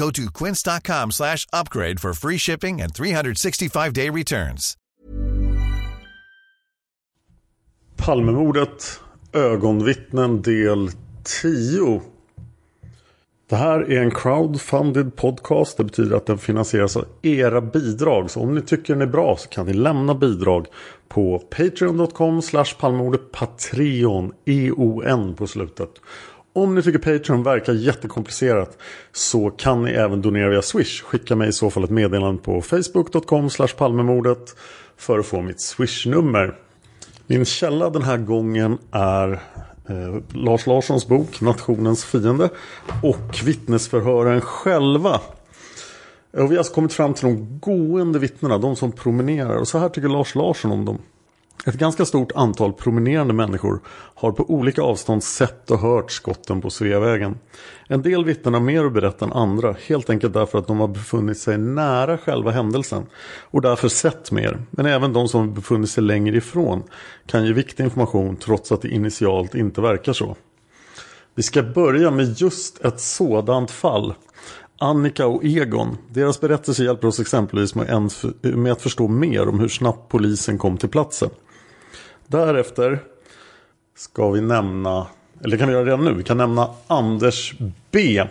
Go to quince.com slash upgrade for free shipping and 365-day returns. Palmemordet, ögonvittnen del 10. Det här är en crowdfunded podcast. Det betyder att den finansieras av era bidrag. Så om ni tycker den är bra så kan ni lämna bidrag på patreon.com slash palmemordet Patreon E-O-N på slutet. Om ni tycker Patreon verkar jättekomplicerat så kan ni även donera via Swish. Skicka mig i så fall ett meddelande på facebook.com palmemordet för att få mitt Swish-nummer. Min källa den här gången är eh, Lars Larssons bok Nationens fiende och vittnesförhören själva. Och vi har alltså kommit fram till de gående vittnena, de som promenerar. Och så här tycker Lars Larsson om dem. Ett ganska stort antal promenerande människor har på olika avstånd sett och hört skotten på Sveavägen. En del vittnen har mer att berätta än andra, helt enkelt därför att de har befunnit sig nära själva händelsen och därför sett mer. Men även de som befunnit sig längre ifrån kan ge viktig information trots att det initialt inte verkar så. Vi ska börja med just ett sådant fall. Annika och Egon. Deras berättelse hjälper oss exempelvis med att förstå mer om hur snabbt polisen kom till platsen. Därefter ska vi nämna, eller kan vi göra redan nu, vi kan nämna Anders B.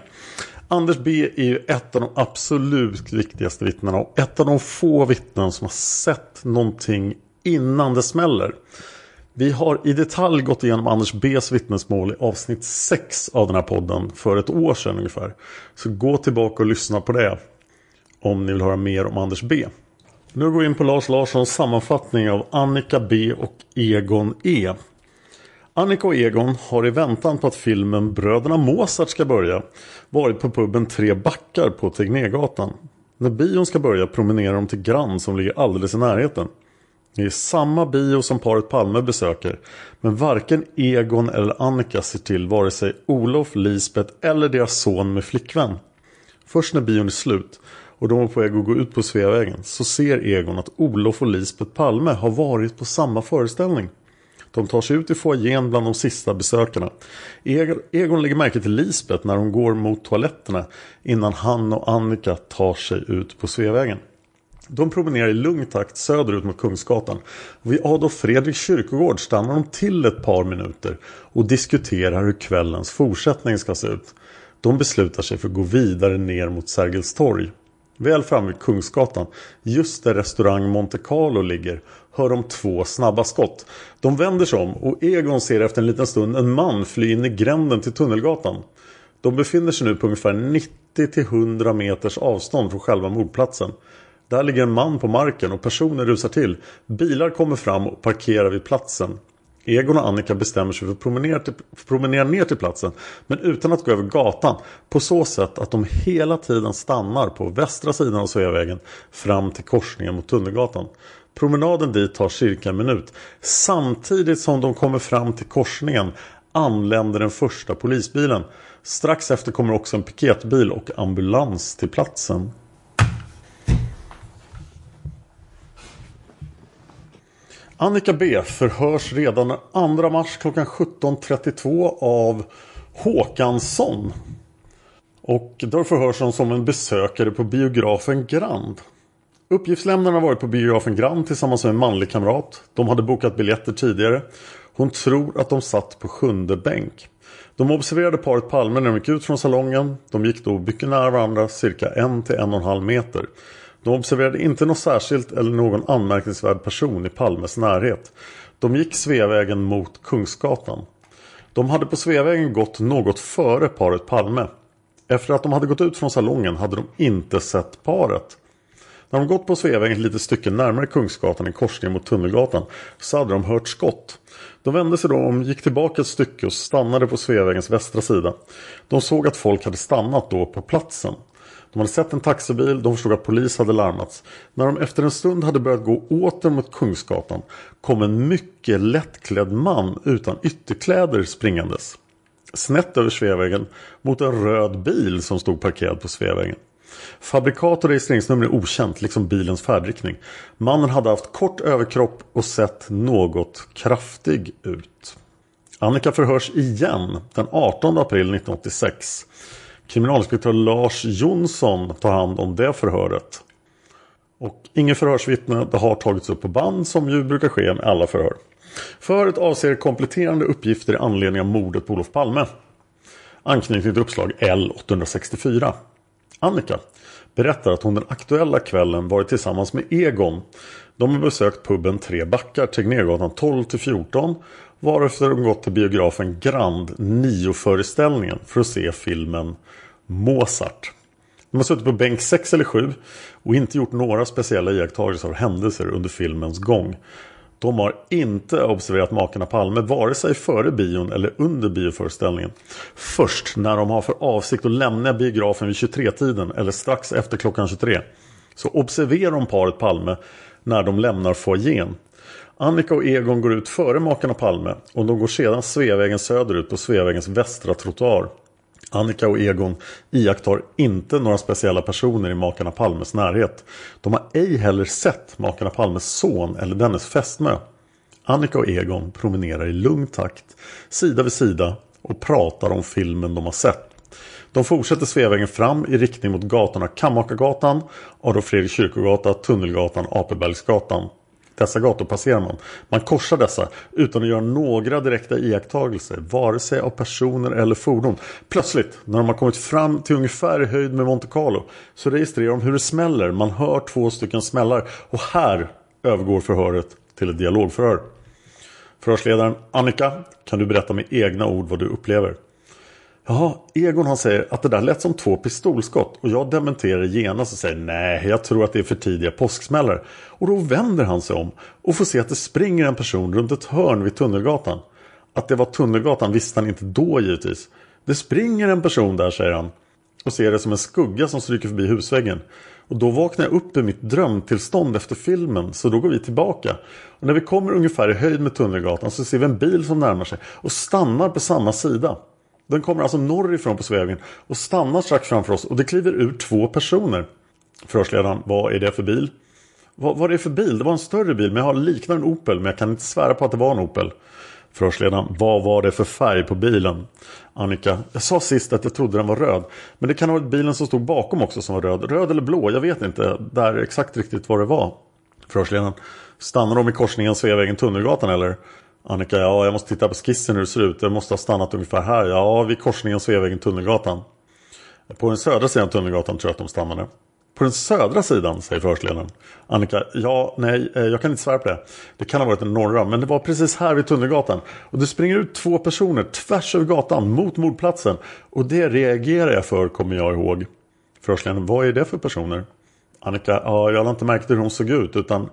Anders B är ju ett av de absolut viktigaste vittnena och ett av de få vittnen som har sett någonting innan det smäller. Vi har i detalj gått igenom Anders B's vittnesmål i avsnitt 6 av den här podden för ett år sedan ungefär. Så gå tillbaka och lyssna på det om ni vill höra mer om Anders B. Nu går vi in på Lars Larssons sammanfattning av Annika B och Egon E. Annika och Egon har i väntan på att filmen Bröderna Mozart ska börja varit på puben Tre Backar på Tegnérgatan. När bion ska börja promenerar de till Grand som ligger alldeles i närheten. Det är samma bio som paret Palme besöker men varken Egon eller Annika ser till vare sig Olof, Lisbeth eller deras son med flickvän. Först när bion är slut och de är på väg att gå ut på Sveavägen så ser Egon att Olof och Lisbeth Palme har varit på samma föreställning. De tar sig ut i foajén bland de sista besökarna. Egon lägger märke till Lisbeth när hon går mot toaletterna innan han och Annika tar sig ut på Sveavägen. De promenerar i lugn takt söderut mot Kungsgatan. Vid Adolf Fredriks kyrkogård stannar de till ett par minuter och diskuterar hur kvällens fortsättning ska se ut. De beslutar sig för att gå vidare ner mot Sergels torg. Väl framme vid Kungsgatan, just där restaurang Monte Carlo ligger, hör de två snabba skott. De vänder sig om och Egon ser efter en liten stund en man fly in i gränden till Tunnelgatan. De befinner sig nu på ungefär 90-100 meters avstånd från själva mordplatsen. Där ligger en man på marken och personer rusar till. Bilar kommer fram och parkerar vid platsen. Egon och Annika bestämmer sig för att promenera, till, promenera ner till platsen men utan att gå över gatan på så sätt att de hela tiden stannar på västra sidan av Sveavägen fram till korsningen mot Tunnelgatan. Promenaden dit tar cirka en minut. Samtidigt som de kommer fram till korsningen anländer den första polisbilen. Strax efter kommer också en piketbil och ambulans till platsen. Annika B förhörs redan den 2 mars klockan 17.32 av Håkansson. Och då förhörs hon som en besökare på biografen Grand. Uppgiftslämnaren har varit på biografen Grand tillsammans med en manlig kamrat. De hade bokat biljetter tidigare. Hon tror att de satt på sjunde bänk. De observerade paret Palme när de gick ut från salongen. De gick då mycket nära varandra, cirka en till en och en halv meter. De observerade inte något särskilt eller någon anmärkningsvärd person i Palmes närhet. De gick Sveavägen mot Kungsgatan. De hade på Sveavägen gått något före paret Palme. Efter att de hade gått ut från salongen hade de inte sett paret. När de gått på Sveavägen ett litet stycke närmare Kungsgatan i korsningen mot Tunnelgatan så hade de hört skott. De vände sig då om, gick tillbaka ett stycke och stannade på Sveavägens västra sida. De såg att folk hade stannat då på platsen. De hade sett en taxibil, de förstod att polis hade larmats. När de efter en stund hade börjat gå åter mot Kungsgatan kom en mycket lättklädd man utan ytterkläder springandes. Snett över Sveavägen mot en röd bil som stod parkerad på Sveavägen. Fabrikat och registreringsnummer är okänt, liksom bilens färdriktning. Mannen hade haft kort överkropp och sett något kraftig ut. Annika förhörs igen den 18 april 1986. Kriminalinspektör Lars Jonsson tar hand om det förhöret. Och ingen förhörsvittne, det har tagits upp på band som ju brukar ske med alla förhör. Förhöret avser kompletterande uppgifter i anledning av mordet på Olof Palme. Anknytning till uppslag L864. Annika berättar att hon den aktuella kvällen varit tillsammans med Egon. De har besökt puben Tre Backar, Tegnérgatan 12-14 varefter de gått till biografen Grand 9-föreställningen för att se filmen Mozart. De har suttit på bänk 6 eller 7 och inte gjort några speciella iakttagelser av händelser under filmens gång. De har inte observerat makarna Palme vare sig före bion eller under bioföreställningen. Först när de har för avsikt att lämna biografen vid 23-tiden eller strax efter klockan 23 så observerar de paret Palme när de lämnar foajén. Annika och Egon går ut före makarna Palme och de går sedan Sveavägen söderut på Sveavägens västra trottoar. Annika och Egon iakttar inte några speciella personer i makarna Palmes närhet. De har ej heller sett makarna Palmes son eller dennes fästmö. Annika och Egon promenerar i lugn takt, sida vid sida och pratar om filmen de har sett. De fortsätter Sveavägen fram i riktning mot gatorna Kammakargatan, Adolf Fredrik kyrkogata, Tunnelgatan, Apelbergsgatan dessa gator passerar man. Man korsar dessa utan att göra några direkta iakttagelser, vare sig av personer eller fordon. Plötsligt, när de har kommit fram till ungefär i höjd med Monte Carlo, så registrerar de hur det smäller. Man hör två stycken smällar och här övergår förhöret till ett dialogförhör. Förhörsledaren Annika, kan du berätta med egna ord vad du upplever? Jaha, Egon han säger att det där lät som två pistolskott och jag dementerar genast och säger nej, jag tror att det är för tidiga påsksmällar. Och då vänder han sig om och får se att det springer en person runt ett hörn vid Tunnelgatan. Att det var Tunnelgatan visste han inte då givetvis. Det springer en person där, säger han. Och ser det som en skugga som stryker förbi husväggen. Och då vaknar jag upp i mitt drömtillstånd efter filmen, så då går vi tillbaka. Och när vi kommer ungefär i höjd med Tunnelgatan så ser vi en bil som närmar sig och stannar på samma sida. Den kommer alltså norrifrån på Sveavägen och stannar strax framför oss och det kliver ur två personer. Förhörsledaren, vad är det för bil? Vad, vad är det för bil? Det var en större bil men jag har liknande en Opel men jag kan inte svära på att det var en Opel. Förhörsledaren, vad var det för färg på bilen? Annika, jag sa sist att jag trodde den var röd. Men det kan ha varit bilen som stod bakom också som var röd. Röd eller blå, jag vet inte där exakt riktigt vad det var. Förhörsledaren, stannar de i korsningen Sveavägen Tunnelgatan eller? Annika, ja jag måste titta på skissen hur det ser ut. Jag måste ha stannat ungefär här. Ja, vid korsningen Sveavägen Tunnelgatan. På den södra sidan Tunnelgatan tror jag att de stannade. På den södra sidan, säger förhörsledaren. Annika, ja, nej, eh, jag kan inte svära på det. Det kan ha varit den norra, men det var precis här vid Tunnelgatan. Och det springer ut två personer tvärs över gatan mot mordplatsen. Och det reagerar jag för, kommer jag ihåg. Förhörsledaren, vad är det för personer? Annika, ja, jag har inte märkt hur de såg ut, utan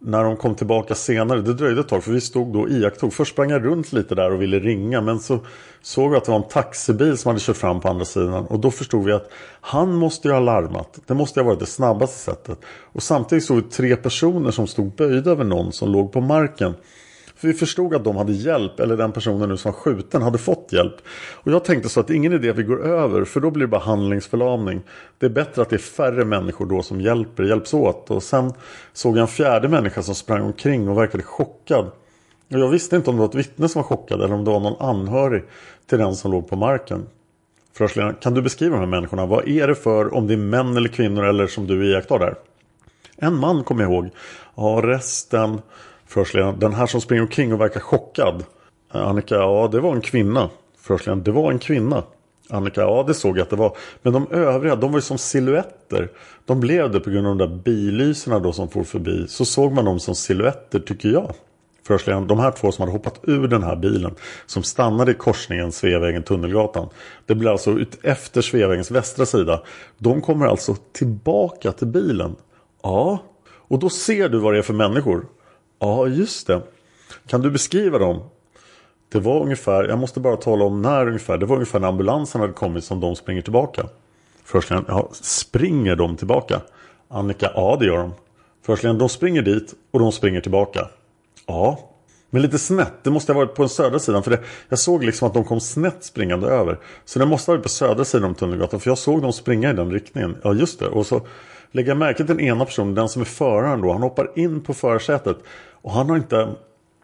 när de kom tillbaka senare, det dröjde ett tag för vi stod då och iakttog. Först sprang jag runt lite där och ville ringa men så såg vi att det var en taxibil som hade kört fram på andra sidan. Och då förstod vi att han måste ju ha larmat. Det måste ju ha varit det snabbaste sättet. Och samtidigt såg vi tre personer som stod böjda över någon som låg på marken. För vi förstod att de hade hjälp, eller den personen nu som var skjuten hade fått hjälp. Och jag tänkte så att det är ingen idé att vi går över, för då blir det bara handlingsförlamning. Det är bättre att det är färre människor då som hjälper, hjälps åt. Och sen såg jag en fjärde människa som sprang omkring och verkade chockad. Och jag visste inte om det var ett vittne som var chockad eller om det var någon anhörig till den som låg på marken. Förhörsledaren, kan du beskriva de här människorna? Vad är det för, om det är män eller kvinnor eller som du iakttar där? En man kommer jag ihåg. Ja, resten, förhörsledaren, den här som springer omkring och verkar chockad. Eh, Annika, ja det var en kvinna. Förhörsledaren, det var en kvinna. Annika, ja det såg jag att det var. Men de övriga, de var ju som siluetter. De blev det på grund av de där billyserna då som for förbi. Så såg man dem som siluetter tycker jag förhörsledaren, de här två som hade hoppat ur den här bilen som stannade i korsningen Sveavägen-Tunnelgatan. Det blir alltså ut efter Sveavägens västra sida. De kommer alltså tillbaka till bilen. Ja, och då ser du vad det är för människor. Ja, just det. Kan du beskriva dem? Det var ungefär, jag måste bara tala om när ungefär. Det var ungefär när ambulansen hade kommit som de springer tillbaka. Förhörsledaren, ja, springer de tillbaka? Annika, ja det gör de. Förhörsledaren, de springer dit och de springer tillbaka. Ja, men lite snett. Det måste ha varit på den södra sidan. För det, jag såg liksom att de kom snett springande över. Så det måste ha varit på södra sidan om Tunnelgatan. För jag såg dem springa i den riktningen. Ja, just det. Och så lägger jag märke till den ena personen, den som är föraren då. Han hoppar in på förarsätet. Och han har inte,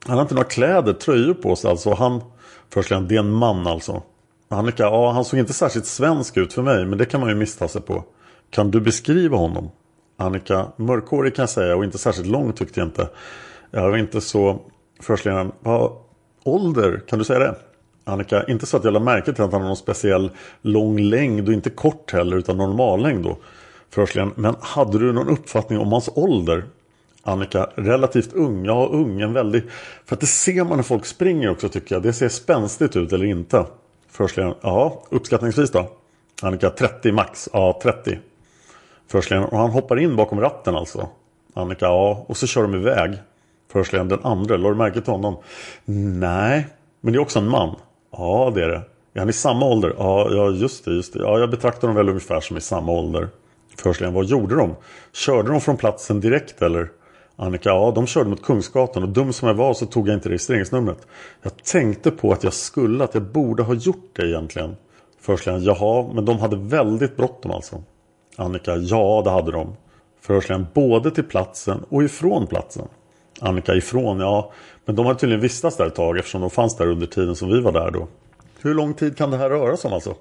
han har inte några kläder, tröjor på sig. Alltså han, först det är en man alltså. Annika, ja han såg inte särskilt svensk ut för mig. Men det kan man ju missta sig på. Kan du beskriva honom? Annika, mörkhårig kan jag säga och inte särskilt lång tyckte jag inte. Jag var inte så förhörsledaren. Vad ålder, kan du säga det? Annika, inte så att jag lade märke till att han har någon speciell lång längd och inte kort heller utan normal längd då. Förhörsledaren, men hade du någon uppfattning om hans ålder? Annika, relativt ung. Ja, ung. En väldig... För att det ser man när folk springer också tycker jag. Det ser spänstigt ut eller inte. Förhörsledaren, ja, uppskattningsvis då? Annika, 30 max. Ja, 30. Förhörsledaren, och han hoppar in bakom ratten alltså. Annika, ja, och så kör de iväg. Förhörsledaren den andra, lade du märke till honom? Nej, men det är också en man. Ja, det är det. Är han i samma ålder? Ja, ja just det, just det. Ja, jag betraktar dem väl ungefär som i samma ålder. Förhörsledaren, vad gjorde de? Körde de från platsen direkt eller? Annika, ja de körde mot Kungsgatan och dum som jag var så tog jag inte registreringsnumret. Jag tänkte på att jag skulle, att jag borde ha gjort det egentligen. Förhörsledaren, jaha, men de hade väldigt bråttom alltså. Annika, ja det hade de. Förhörsledaren, både till platsen och ifrån platsen. Annika ifrån, ja. Men de hade tydligen vistats där ett tag eftersom de fanns där under tiden som vi var där då. Hur lång tid kan det här röra sig om alltså?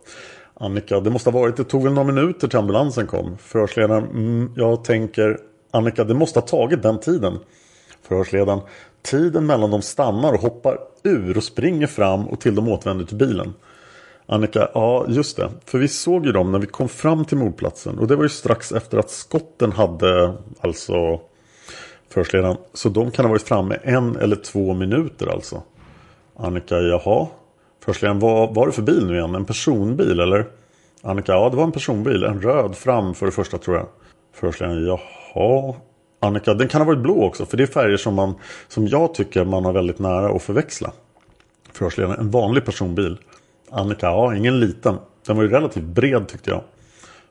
Annika, det måste ha varit, det tog väl några minuter till ambulansen kom. Förhörsledaren, mm, jag tänker, Annika, det måste ha tagit den tiden. Förhörsledaren, tiden mellan de stannar och hoppar ur och springer fram och till de återvänder till bilen. Annika, ja just det. För vi såg ju dem när vi kom fram till mordplatsen. Och det var ju strax efter att skotten hade alltså förhörsledaren. Så de kan ha varit framme en eller två minuter alltså. Annika, jaha. Förhörsledaren, vad var det för bil nu igen? En personbil eller? Annika, ja det var en personbil. En röd fram för det första tror jag. Förhörsledaren, jaha. Annika, den kan ha varit blå också. För det är färger som, man, som jag tycker man har väldigt nära att förväxla. Förhörsledaren, en vanlig personbil. Annika, ja ingen liten. Den var ju relativt bred tyckte jag.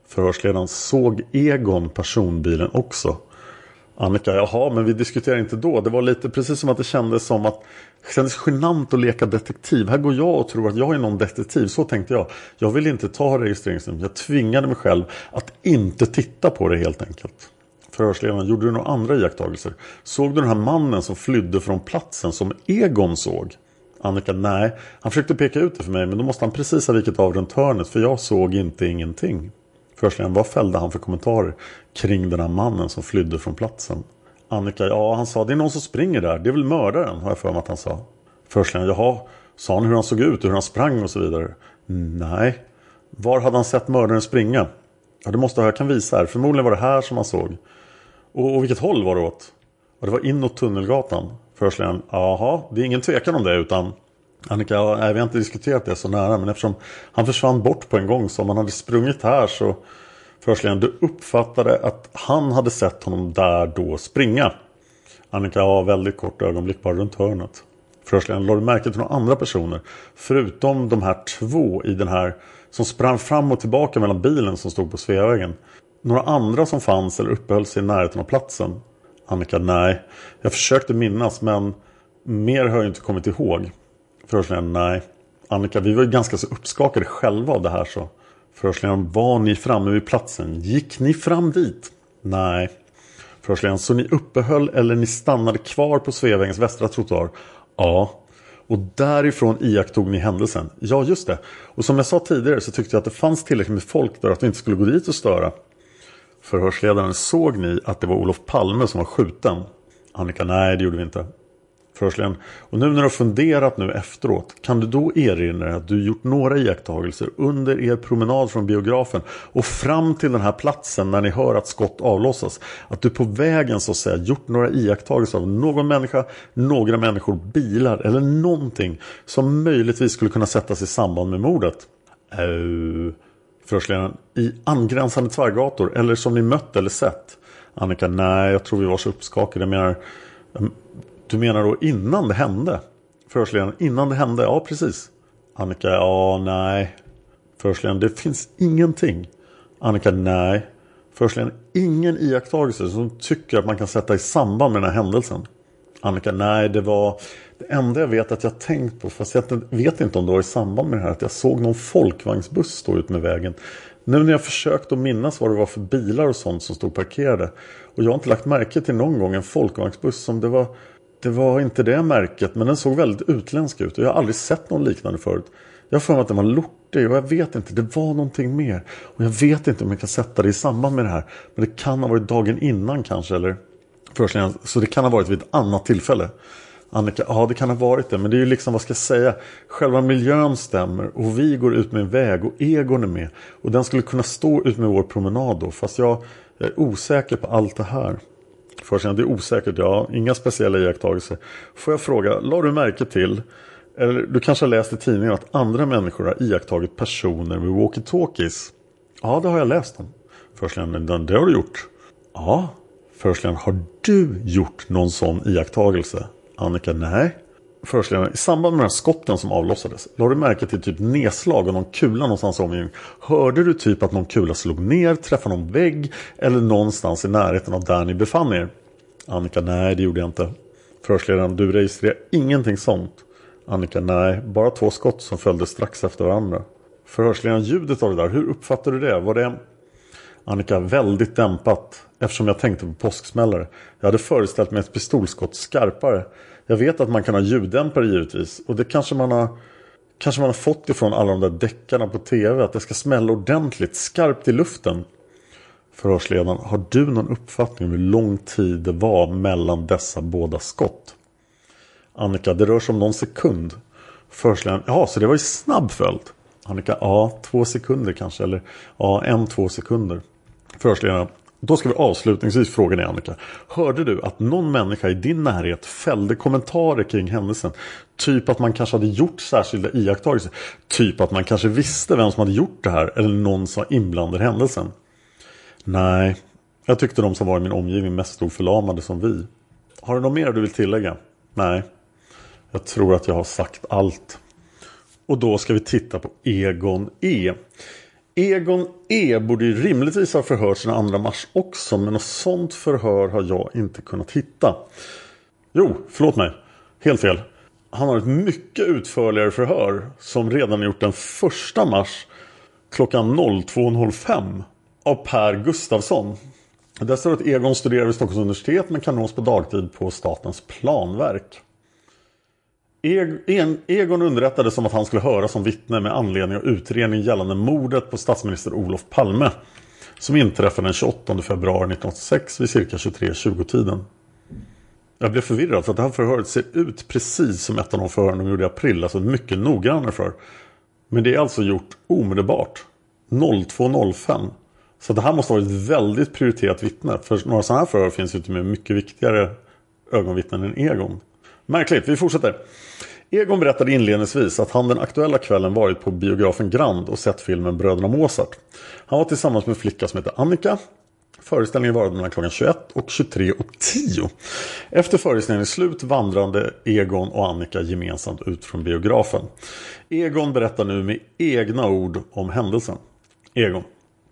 Förhörsledaren, såg Egon personbilen också? Annika, jaha, men vi diskuterade inte då. Det var lite precis som att det kändes som att det kändes genant att leka detektiv. Här går jag och tror att jag är någon detektiv. Så tänkte jag. Jag vill inte ta registreringsnumret. Jag tvingade mig själv att inte titta på det helt enkelt. Förhörsledaren, gjorde du några andra iakttagelser? Såg du den här mannen som flydde från platsen som Egon såg? Annika, nej. Han försökte peka ut det för mig men då måste han precis ha vikit av runt hörnet för jag såg inte ingenting. Förhörsledaren, vad fällde han för kommentarer kring den här mannen som flydde från platsen? Annika, ja han sa det är någon som springer där. Det är väl mördaren har jag för mig att han sa. Förhörsledaren, jaha. Sa han hur han såg ut, hur han sprang och så vidare? Nej. Var hade han sett mördaren springa? Ja det måste jag kan visa här. Förmodligen var det här som han såg. Och, och vilket håll var det åt? Och det var inåt Tunnelgatan. Förhörsledaren, jaha, det är ingen tvekan om det utan Annika, nej, vi har inte diskuterat det så nära men eftersom han försvann bort på en gång så om han hade sprungit här så Förhörsledaren, du uppfattade att han hade sett honom där då springa. Annika, ja väldigt kort ögonblick bara runt hörnet. Förhörsledaren, lade du märke till några andra personer? Förutom de här två i den här som sprang fram och tillbaka mellan bilen som stod på Sveavägen. Några andra som fanns eller uppehöll sig i närheten av platsen? Annika, nej. Jag försökte minnas men mer har jag inte kommit ihåg. Förhörsledaren, nej. Annika, vi var ju ganska så uppskakade själva av det här så. Förhörsledaren, var ni framme vid platsen? Gick ni fram dit? Nej. Förhörsledaren, så ni uppehöll eller ni stannade kvar på Sveavägens västra trottoar? Ja. Och därifrån iakttog ni händelsen? Ja, just det. Och som jag sa tidigare så tyckte jag att det fanns tillräckligt med folk där att vi inte skulle gå dit och störa. Förhörsledaren, såg ni att det var Olof Palme som var skjuten? Annika, nej det gjorde vi inte. Förhörsledaren, och nu när du har funderat nu efteråt, kan du då erinra dig att du gjort några iakttagelser under er promenad från biografen och fram till den här platsen när ni hör att skott avlossas? Att du på vägen så att säga gjort några iakttagelser av någon människa, några människor, bilar eller någonting som möjligtvis skulle kunna sättas i samband med mordet? Uh, Förhörsledaren, i angränsande tvärgator eller som ni mött eller sett? Annika, nej jag tror vi var så uppskakade. Jag menar, ehm, du menar då innan det hände? Förhörsledaren, innan det hände? Ja, precis. Annika, ja, nej. Förhörsledaren, det finns ingenting. Annika, nej. Förhörsledaren, ingen iakttagelse som tycker att man kan sätta i samband med den här händelsen. Annika, nej det var det enda jag vet att jag tänkt på, fast jag vet inte om det var i samband med det här, att jag såg någon folkvagnsbuss stå ut med vägen. Nu när jag försökt att minnas vad det var för bilar och sånt som stod parkerade. Och jag har inte lagt märke till någon gång en folkvagnsbuss som det var det var inte det märket men den såg väldigt utländsk ut och jag har aldrig sett någon liknande förut. Jag har för mig att den var lortig och jag vet inte, det var någonting mer. Och jag vet inte om jag kan sätta det i samband med det här. Men det kan ha varit dagen innan kanske eller. Så det kan ha varit vid ett annat tillfälle. Annika, ja det kan ha varit det. Men det är ju liksom, vad ska jag säga, själva miljön stämmer. Och vi går ut med en väg och Egon är med. Och den skulle kunna stå ut med vår promenad då. Fast jag, jag är osäker på allt det här. Först det är osäkert, ja. Inga speciella iakttagelser. Får jag fråga, la du märke till, eller du kanske har läst i tidningen att andra människor har iakttagit personer med walkie-talkies? Ja, det har jag läst om. Förstligen, det har du gjort. Ja. Förstligen, har du gjort någon sån iakttagelse? Annika, nej. Förhörsledaren, i samband med de här skotten som avlossades, La du märke till typ nedslag och någon kula någonstans i omgivningen? Hörde du typ att någon kula slog ner, träffade någon vägg eller någonstans i närheten av där ni befann er? Annika, nej det gjorde jag inte. Förhörsledaren, du registrerar ingenting sånt. Annika, nej, bara två skott som följde strax efter varandra. Förhörsledaren, ljudet av det där, hur uppfattade du det? Var det Annika, väldigt dämpat eftersom jag tänkte på påsksmällare. Jag hade föreställt mig ett pistolskott skarpare. Jag vet att man kan ha ljuddämpare givetvis. Och det kanske man har, kanske man har fått ifrån alla de där deckarna på tv. Att det ska smälla ordentligt, skarpt i luften. Förhörsledaren, har du någon uppfattning om hur lång tid det var mellan dessa båda skott? Annika, det rör sig om någon sekund. Förhörsledaren, ja så det var i snabb följd. Annika, ja två sekunder kanske. Eller ja en, två sekunder. Förhörsledaren, då ska vi avslutningsvis fråga dig Annika. Hörde du att någon människa i din närhet fällde kommentarer kring händelsen? Typ att man kanske hade gjort särskilda iakttagelser. Typ att man kanske visste vem som hade gjort det här. Eller någon som var inblandad i händelsen. Nej, jag tyckte de som var i min omgivning mest stod förlamade som vi. Har du något mer du vill tillägga? Nej, jag tror att jag har sagt allt. Och då ska vi titta på Egon E. Egon E borde ju rimligtvis ha förhörts den 2 mars också men något sånt förhör har jag inte kunnat hitta. Jo, förlåt mig. Helt fel. Han har ett mycket utförligare förhör som redan är gjort den 1 mars klockan 02.05 av Per Gustafsson. Där står att Egon studerar vid Stockholms universitet men kan nås på dagtid på Statens planverk. Egon underrättades om att han skulle höras som vittne med anledning av utredning gällande mordet på statsminister Olof Palme. Som inträffade den 28 februari 1986 vid cirka 23.20-tiden. Jag blev förvirrad för att det här förhöret ser ut precis som ett av de förhören de gjorde i april. Alltså mycket noggrannare för. Men det är alltså gjort omedelbart. 02.05. Så det här måste ha varit ett väldigt prioriterat vittne. För några sådana här förhör finns ju inte med mycket viktigare ögonvittnen än Egon. Märkligt, vi fortsätter. Egon berättade inledningsvis att han den aktuella kvällen varit på biografen Grand och sett filmen Bröderna Mozart. Han var tillsammans med en flicka som heter Annika. Föreställningen varade mellan klockan 21 och 23 och 10. Efter föreställningens slut vandrade Egon och Annika gemensamt ut från biografen. Egon berättar nu med egna ord om händelsen. Egon.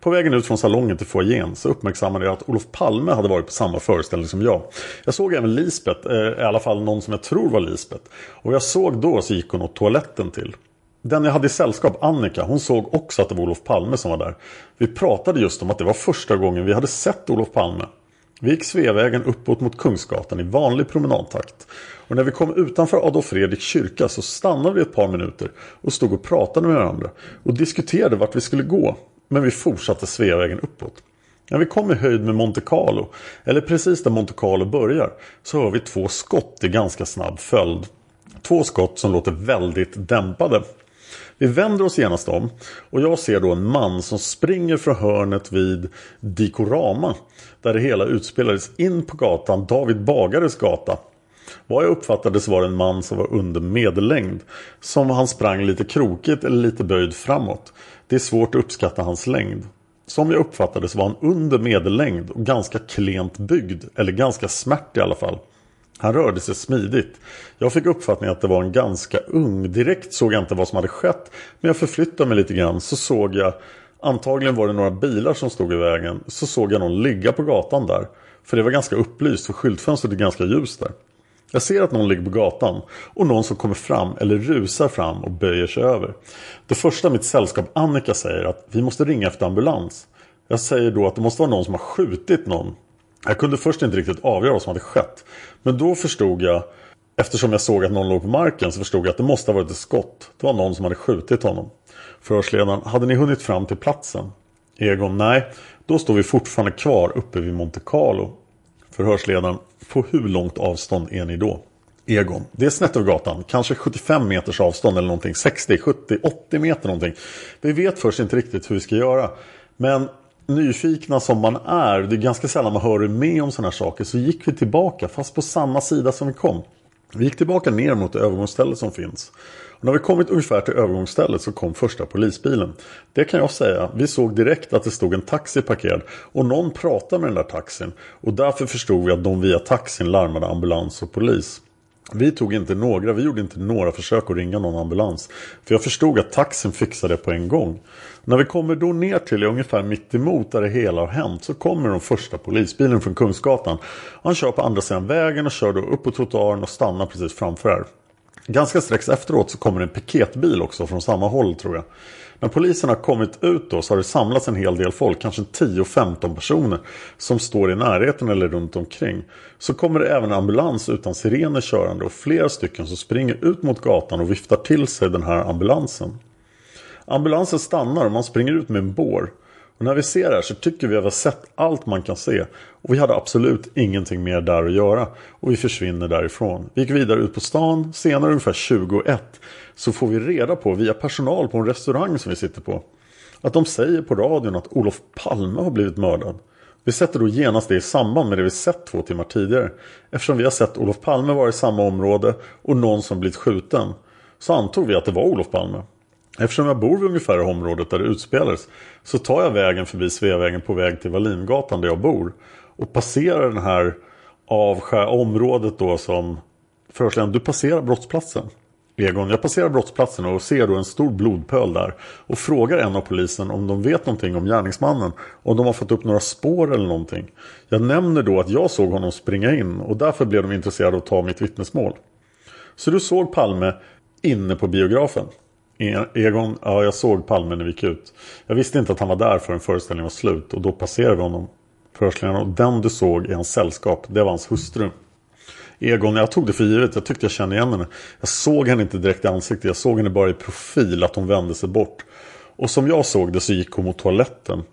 På vägen ut från salongen till foajén så uppmärksammade jag att Olof Palme hade varit på samma föreställning som jag. Jag såg även Lisbeth, eh, i alla fall någon som jag tror var Lisbeth. Och jag såg då så gick hon åt toaletten till. Den jag hade i sällskap, Annika, hon såg också att det var Olof Palme som var där. Vi pratade just om att det var första gången vi hade sett Olof Palme. Vi gick Sveavägen uppåt mot Kungsgatan i vanlig promenadtakt. Och när vi kom utanför Adolf Fredriks kyrka så stannade vi ett par minuter och stod och pratade med varandra och diskuterade vart vi skulle gå. Men vi fortsatte Sveavägen uppåt. När vi kom i höjd med Monte Carlo, eller precis där Monte Carlo börjar, så hör vi två skott i ganska snabb följd. Två skott som låter väldigt dämpade. Vi vänder oss genast om och jag ser då en man som springer från hörnet vid Dikorama. Där det hela utspelades in på gatan David Bagares gata. Vad jag uppfattade så var det en man som var under medellängd. Som han sprang lite krokigt eller lite böjd framåt. Det är svårt att uppskatta hans längd. Som jag uppfattade så var han under medellängd och ganska klent byggd. Eller ganska smärt i alla fall. Han rörde sig smidigt. Jag fick uppfattningen att det var en ganska ung. Direkt såg jag inte vad som hade skett. Men jag förflyttade mig lite grann så såg jag Antagligen var det några bilar som stod i vägen. Så såg jag någon ligga på gatan där. För det var ganska upplyst för skyltfönstret är ganska ljust där. Jag ser att någon ligger på gatan och någon som kommer fram eller rusar fram och böjer sig över. Det första mitt sällskap Annika säger att vi måste ringa efter ambulans. Jag säger då att det måste vara någon som har skjutit någon. Jag kunde först inte riktigt avgöra vad som hade skett. Men då förstod jag, eftersom jag såg att någon låg på marken, så förstod jag att det måste ha varit ett skott. Det var någon som hade skjutit honom. Förhörsledaren, hade ni hunnit fram till platsen? Egon, nej. Då står vi fortfarande kvar uppe vid Monte Carlo. Förhörsledaren, på hur långt avstånd är ni då? Egon, det är snett över gatan. Kanske 75 meters avstånd eller någonting. 60, 70, 80 meter någonting. Vi vet först inte riktigt hur vi ska göra. Men nyfikna som man är, det är ganska sällan man hör med om sådana här saker. Så gick vi tillbaka, fast på samma sida som vi kom. Vi gick tillbaka ner mot det övergångsstället som finns. Och när vi kommit ungefär till övergångsstället så kom första polisbilen. Det kan jag säga. Vi såg direkt att det stod en taxi parkerad. Och någon pratade med den där taxin. Och därför förstod vi att de via taxin larmade ambulans och polis. Vi tog inte några, vi gjorde inte några försök att ringa någon ambulans. För jag förstod att taxin fixade det på en gång. När vi kommer då ner till ungefär mitt emot där det hela har hänt så kommer de första polisbilen från Kungsgatan. Han kör på andra sidan vägen och kör då upp på trottoaren och stannar precis framför här. Ganska strax efteråt så kommer en piketbil också från samma håll tror jag. När polisen har kommit ut då så har det samlats en hel del folk, kanske 10-15 personer som står i närheten eller runt omkring. Så kommer det även en ambulans utan sirener körande och flera stycken som springer ut mot gatan och viftar till sig den här ambulansen. Ambulansen stannar och man springer ut med en bår. Och när vi ser det här så tycker vi att vi har sett allt man kan se. Och vi hade absolut ingenting mer där att göra. Och vi försvinner därifrån. Vi gick vidare ut på stan. Senare ungefär 21 så får vi reda på via personal på en restaurang som vi sitter på. Att de säger på radion att Olof Palme har blivit mördad. Vi sätter då genast det i samband med det vi sett två timmar tidigare. Eftersom vi har sett Olof Palme vara i samma område och någon som blivit skjuten. Så antog vi att det var Olof Palme. Eftersom jag bor vid ungefär i området där det utspelades så tar jag vägen förbi Sveavägen på väg till Wallingatan där jag bor. Och passerar den här avskär området då som Förhörsledaren, du passerar brottsplatsen. Egon, jag passerar brottsplatsen och ser då en stor blodpöl där. Och frågar en av polisen om de vet någonting om gärningsmannen. Om de har fått upp några spår eller någonting. Jag nämner då att jag såg honom springa in och därför blev de intresserade av att ta mitt vittnesmål. Så du såg Palme inne på biografen? E- Egon, ja jag såg Palme när vi gick ut. Jag visste inte att han var där förrän föreställningen var slut och då passerade vi honom. Förhörsledaren och den du såg i hans sällskap, det var hans hustru. Egon, jag tog det för givet. Jag tyckte jag kände igen henne. Jag såg henne inte direkt i ansiktet. Jag såg henne bara i profil att hon vände sig bort. Och som jag såg det så gick hon mot toaletten.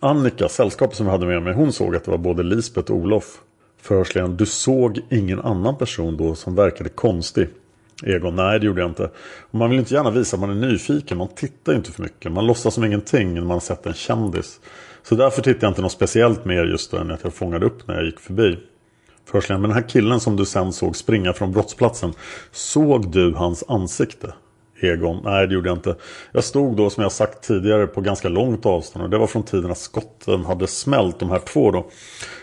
Annika, sällskapet som jag hade med mig, hon såg att det var både Lisbeth och Olof. Förhörsledaren, du såg ingen annan person då som verkade konstig. Egon, nej det gjorde jag inte. Och man vill inte gärna visa att man är nyfiken. Man tittar inte för mycket. Man låtsas som ingenting när man har sett en kändis. Så därför tittade jag inte något speciellt mer just då än att jag fångade upp när jag gick förbi. Förhörsledaren, men den här killen som du sen såg springa från brottsplatsen. Såg du hans ansikte? Egon, nej det gjorde jag inte. Jag stod då som jag sagt tidigare på ganska långt avstånd och det var från tiden att skotten hade smält de här två då.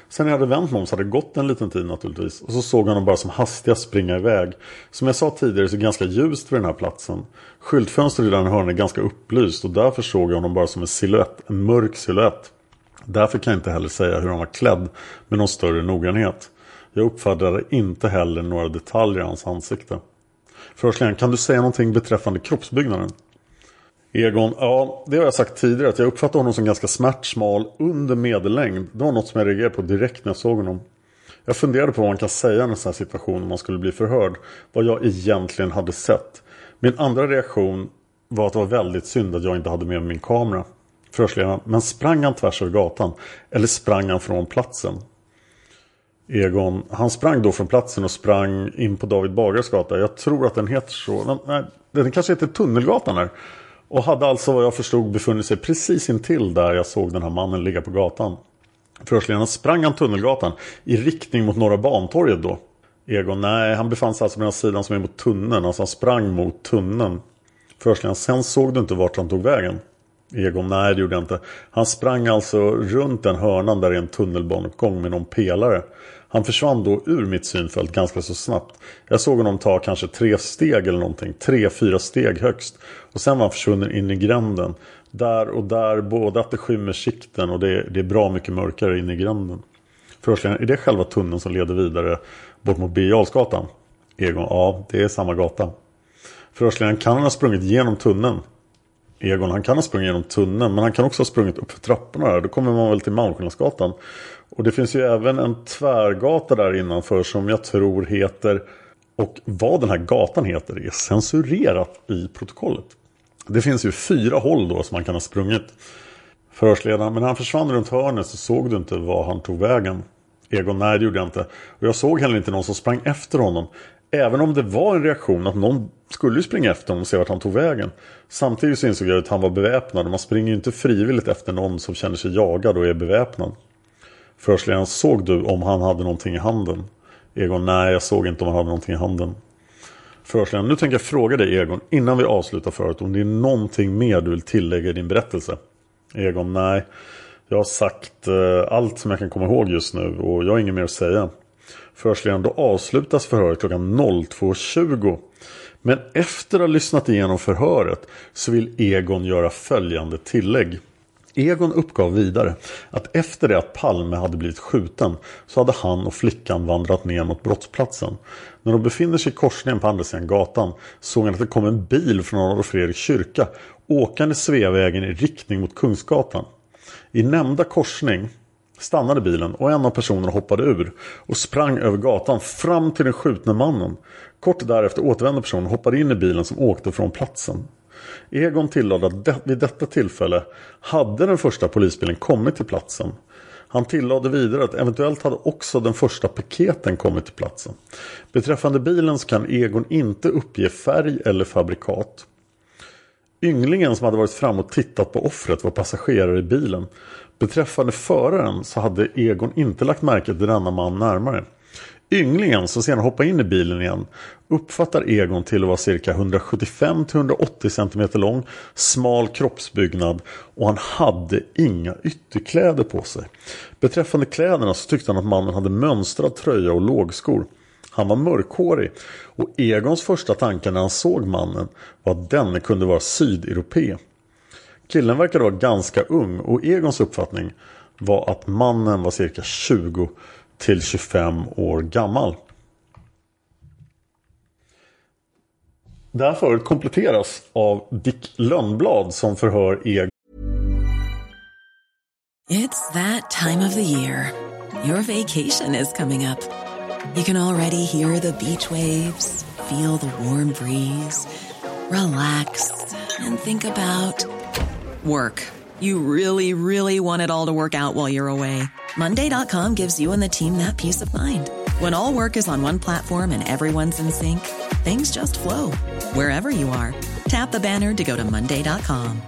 Sen när jag hade vänt mig om så hade det gått en liten tid naturligtvis. Och så såg jag honom bara som hastigast springa iväg. Som jag sa tidigare så är det ganska ljust vid den här platsen. Skyltfönstret i den hörnan är ganska upplyst och därför såg jag honom bara som en silhuett, en mörk silhuett. Därför kan jag inte heller säga hur han var klädd med någon större noggrannhet. Jag uppfattade inte heller några detaljer i hans ansikte. Förhörsledaren, kan du säga någonting beträffande kroppsbyggnaden? Egon, ja det har jag sagt tidigare att jag uppfattar honom som ganska smärtsmal under medellängd. Det var något som jag reagerade på direkt när jag såg honom. Jag funderade på vad man kan säga i en sån här situation om man skulle bli förhörd. Vad jag egentligen hade sett. Min andra reaktion var att det var väldigt synd att jag inte hade med mig min kamera. Förhörsledaren, men sprang han tvärs över gatan? Eller sprang han från platsen? Egon, han sprang då från platsen och sprang in på David Bagares gata. Jag tror att den heter så. Men, nej, den kanske heter Tunnelgatan här. Och hade alltså vad jag förstod befunnit sig precis intill där jag såg den här mannen ligga på gatan. Förhörsledaren sprang han Tunnelgatan i riktning mot Norra Bantorget då. Egon, nej han befann sig alltså på den sidan som är mot tunneln. Alltså han sprang mot tunneln. Förhörsledaren, sen såg du inte vart han tog vägen. Egon, nej det gjorde jag inte. Han sprang alltså runt den hörnan där det är en tunnelbaneuppgång med någon pelare. Han försvann då ur mitt synfält ganska så snabbt. Jag såg honom ta kanske tre steg eller någonting. Tre, fyra steg högst. Och sen var han försvunnen in i gränden. Där och där, både att det skymmer sikten och det, det är bra mycket mörkare in i gränden. Förhörsledaren, är det själva tunneln som leder vidare bort mot Birger Egon, ja det är samma gata. Förhörsledaren, kan han ha sprungit genom tunneln? Egon, han kan ha sprungit genom tunneln men han kan också ha sprungit upp för trapporna där. Då kommer man väl till Malmskillnadsgatan. Och det finns ju även en tvärgata där innanför som jag tror heter och vad den här gatan heter är censurerat i protokollet. Det finns ju fyra håll då som man kan ha sprungit. Förhörsledaren, men när han försvann runt hörnet så såg du inte var han tog vägen. Egon, nej det gjorde jag inte. Och jag såg heller inte någon som sprang efter honom. Även om det var en reaktion att någon skulle springa efter honom och se vart han tog vägen. Samtidigt så insåg jag att han var beväpnad. Man springer ju inte frivilligt efter någon som känner sig jagad och är beväpnad. Förhörsledaren, såg du om han hade någonting i handen? Egon, nej jag såg inte om han hade någonting i handen. Förhörsledaren, nu tänker jag fråga dig Egon, innan vi avslutar förhöret, om det är någonting mer du vill tillägga i din berättelse? Egon, nej. Jag har sagt eh, allt som jag kan komma ihåg just nu och jag har inget mer att säga. Förhörsledaren, då avslutas förhöret klockan 02.20. Men efter att ha lyssnat igenom förhöret så vill Egon göra följande tillägg. Egon uppgav vidare att efter det att Palme hade blivit skjuten så hade han och flickan vandrat ner mot brottsplatsen. När de befinner sig i korsningen på andra sidan gatan såg han att det kom en bil från Adolf Fredriks kyrka åkande Sveavägen i riktning mot Kungsgatan. I nämnda korsning stannade bilen och en av personerna hoppade ur och sprang över gatan fram till den skjutne mannen. Kort därefter återvände personen och hoppade in i bilen som åkte från platsen. Egon tillade att det, vid detta tillfälle hade den första polisbilen kommit till platsen. Han tillade vidare att eventuellt hade också den första piketen kommit till platsen. Beträffande bilen så kan Egon inte uppge färg eller fabrikat. Ynglingen som hade varit fram och tittat på offret var passagerare i bilen. Beträffande föraren så hade Egon inte lagt märke till denna man närmare. Ynglingen som sedan hoppar in i bilen igen uppfattar Egon till att vara cirka 175-180 cm lång, smal kroppsbyggnad och han hade inga ytterkläder på sig. Beträffande kläderna så tyckte han att mannen hade mönstrad tröja och lågskor. Han var mörkhårig och Egons första tanke när han såg mannen var att denne kunde vara sydeuropé. Killen verkade vara ganska ung och Egons uppfattning var att mannen var cirka 20 till 25 år gammal. Det här förhöret kompletteras av Dick Lönnblad som förhör Egon. It's that time of the year. Your vacation is coming up. You can already hear the beach waves, feel the warm breeze, relax and think about work. You really, really want it all to work out while you're away. Monday.com gives you and the team that peace of mind. When all work is on one platform and everyone's in sync, things just flow wherever you are. Tap the banner to go to Monday.com.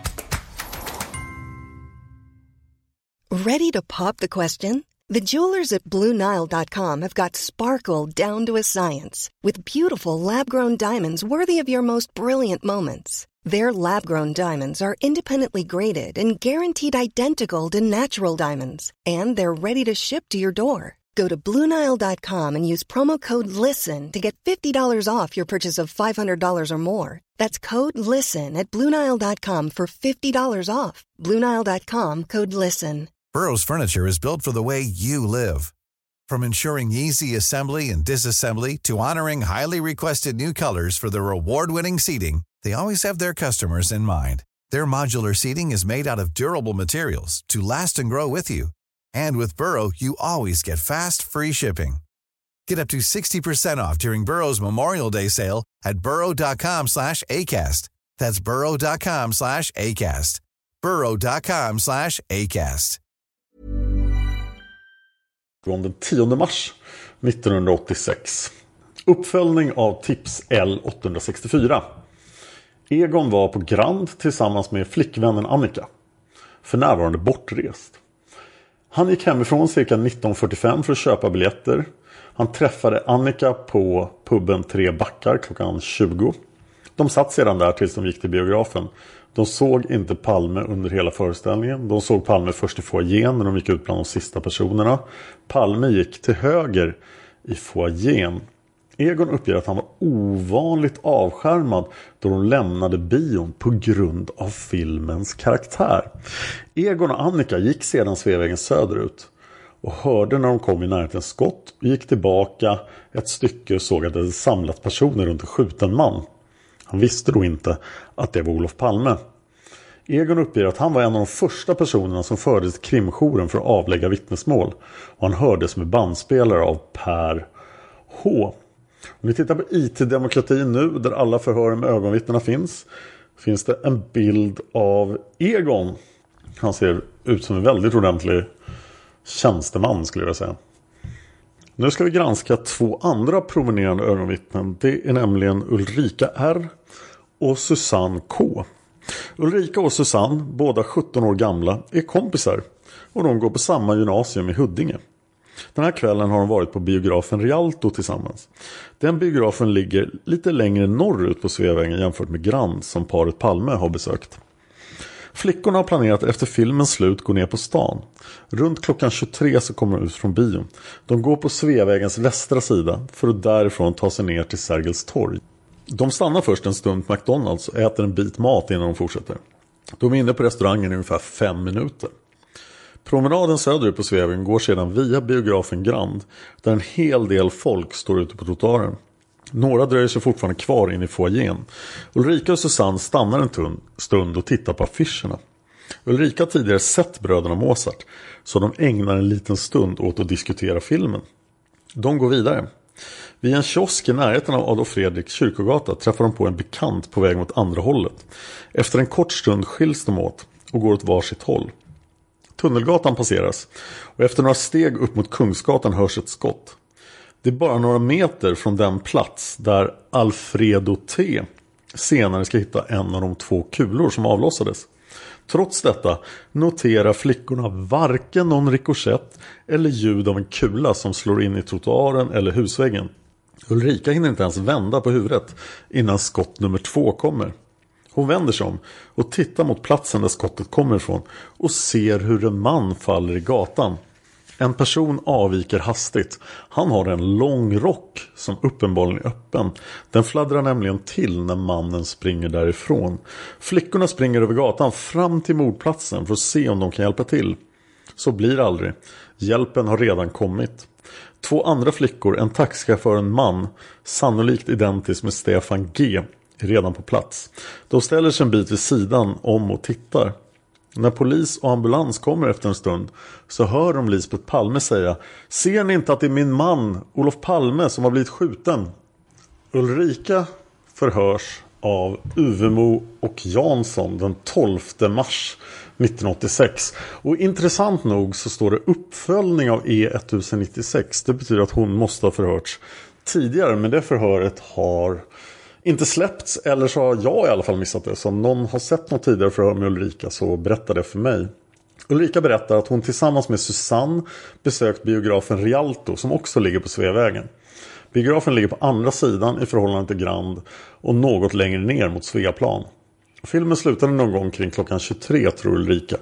Ready to pop the question? The jewelers at Bluenile.com have got sparkle down to a science with beautiful lab grown diamonds worthy of your most brilliant moments. Their lab grown diamonds are independently graded and guaranteed identical to natural diamonds, and they're ready to ship to your door. Go to Bluenile.com and use promo code LISTEN to get $50 off your purchase of $500 or more. That's code LISTEN at Bluenile.com for $50 off. Bluenile.com code LISTEN. Burrow's furniture is built for the way you live. From ensuring easy assembly and disassembly to honoring highly requested new colors for their award winning seating, they always have their customers in mind. Their modular seating is made out of durable materials to last and grow with you. And with Burrow, you always get fast, free shipping. Get up to 60% off during Burrow's Memorial Day sale at burrow.com slash ACAST. That's burrow.com slash ACAST. burrow.com slash ACAST. Den 10 mars 1986. Uppföljning av tips L864. Egon var på Grand tillsammans med flickvännen Annika. För närvarande bortrest. Han gick hemifrån cirka 19.45 för att köpa biljetter. Han träffade Annika på puben Tre Backar klockan 20. De satt sedan där tills de gick till biografen. De såg inte Palme under hela föreställningen. De såg Palme först i foajén när de gick ut bland de sista personerna. Palme gick till höger i foajén. Egon uppger att han var ovanligt avskärmad då de lämnade bion på grund av filmens karaktär. Egon och Annika gick sedan Sveavägen söderut och hörde när de kom i närheten skott och gick tillbaka ett stycke och såg att det hade samlat personer runt en skjuten man. Han visste då inte att det var Olof Palme. Egon uppger att han var en av de första personerna som fördes till krimjouren för att avlägga vittnesmål. Och han hördes med bandspelare av Per H. Om vi tittar på IT-demokratin nu där alla förhör med ögonvittnena finns. Finns det en bild av Egon. Han ser ut som en väldigt ordentlig tjänsteman skulle jag säga. Nu ska vi granska två andra promenerande ögonvittnen. Det är nämligen Ulrika R och Susanne K. Ulrika och Susanne, båda 17 år gamla, är kompisar och de går på samma gymnasium i Huddinge. Den här kvällen har de varit på biografen Rialto tillsammans. Den biografen ligger lite längre norrut på Sveavägen jämfört med Grand som paret Palme har besökt. Flickorna har planerat att efter filmens slut gå ner på stan. Runt klockan 23 så kommer de ut från bion. De går på Sveavägens västra sida för att därifrån ta sig ner till Sergels torg. De stannar först en stund på McDonalds och äter en bit mat innan de fortsätter. De är inne på restaurangen i ungefär fem minuter. Promenaden söderut på Sveavägen går sedan via biografen Grand där en hel del folk står ute på trottoaren. Några dröjer sig fortfarande kvar in i foajén. Ulrika och Susanne stannar en stund och tittar på affischerna. Ulrika har tidigare sett bröderna Mozart så de ägnar en liten stund åt att diskutera filmen. De går vidare. Vid en kiosk i närheten av Adolf Fredriks kyrkogata träffar de på en bekant på väg mot andra hållet. Efter en kort stund skiljs de åt och går åt varsitt håll. Tunnelgatan passeras och efter några steg upp mot Kungsgatan hörs ett skott. Det är bara några meter från den plats där Alfredo T senare ska hitta en av de två kulor som avlossades. Trots detta noterar flickorna varken någon rikoschett eller ljud av en kula som slår in i trottoaren eller husväggen. Ulrika hinner inte ens vända på huvudet innan skott nummer två kommer. Hon vänder sig om och tittar mot platsen där skottet kommer ifrån och ser hur en man faller i gatan. En person avviker hastigt. Han har en lång rock som uppenbarligen är öppen. Den fladdrar nämligen till när mannen springer därifrån. Flickorna springer över gatan fram till mordplatsen för att se om de kan hjälpa till. Så blir det aldrig. Hjälpen har redan kommit. Två andra flickor, en taxichaufför och en man, sannolikt identisk med Stefan G, redan på plats. De ställer sig en bit vid sidan om och tittar. När polis och ambulans kommer efter en stund så hör de Lisbeth Palme säga Ser ni inte att det är min man Olof Palme som har blivit skjuten? Ulrika förhörs av Uvemo och Jansson den 12 mars 1986. Och intressant nog så står det uppföljning av E1096. Det betyder att hon måste ha förhörts tidigare men det förhöret har inte släppts eller så har jag i alla fall missat det. Så om någon har sett något tidigare förhör med Ulrika så berätta det för mig. Ulrika berättar att hon tillsammans med Susanne besökt biografen Rialto som också ligger på Sveavägen. Biografen ligger på andra sidan i förhållande till Grand och något längre ner mot Sveaplan. Filmen slutade någon gång kring klockan 23 tror Ulrika.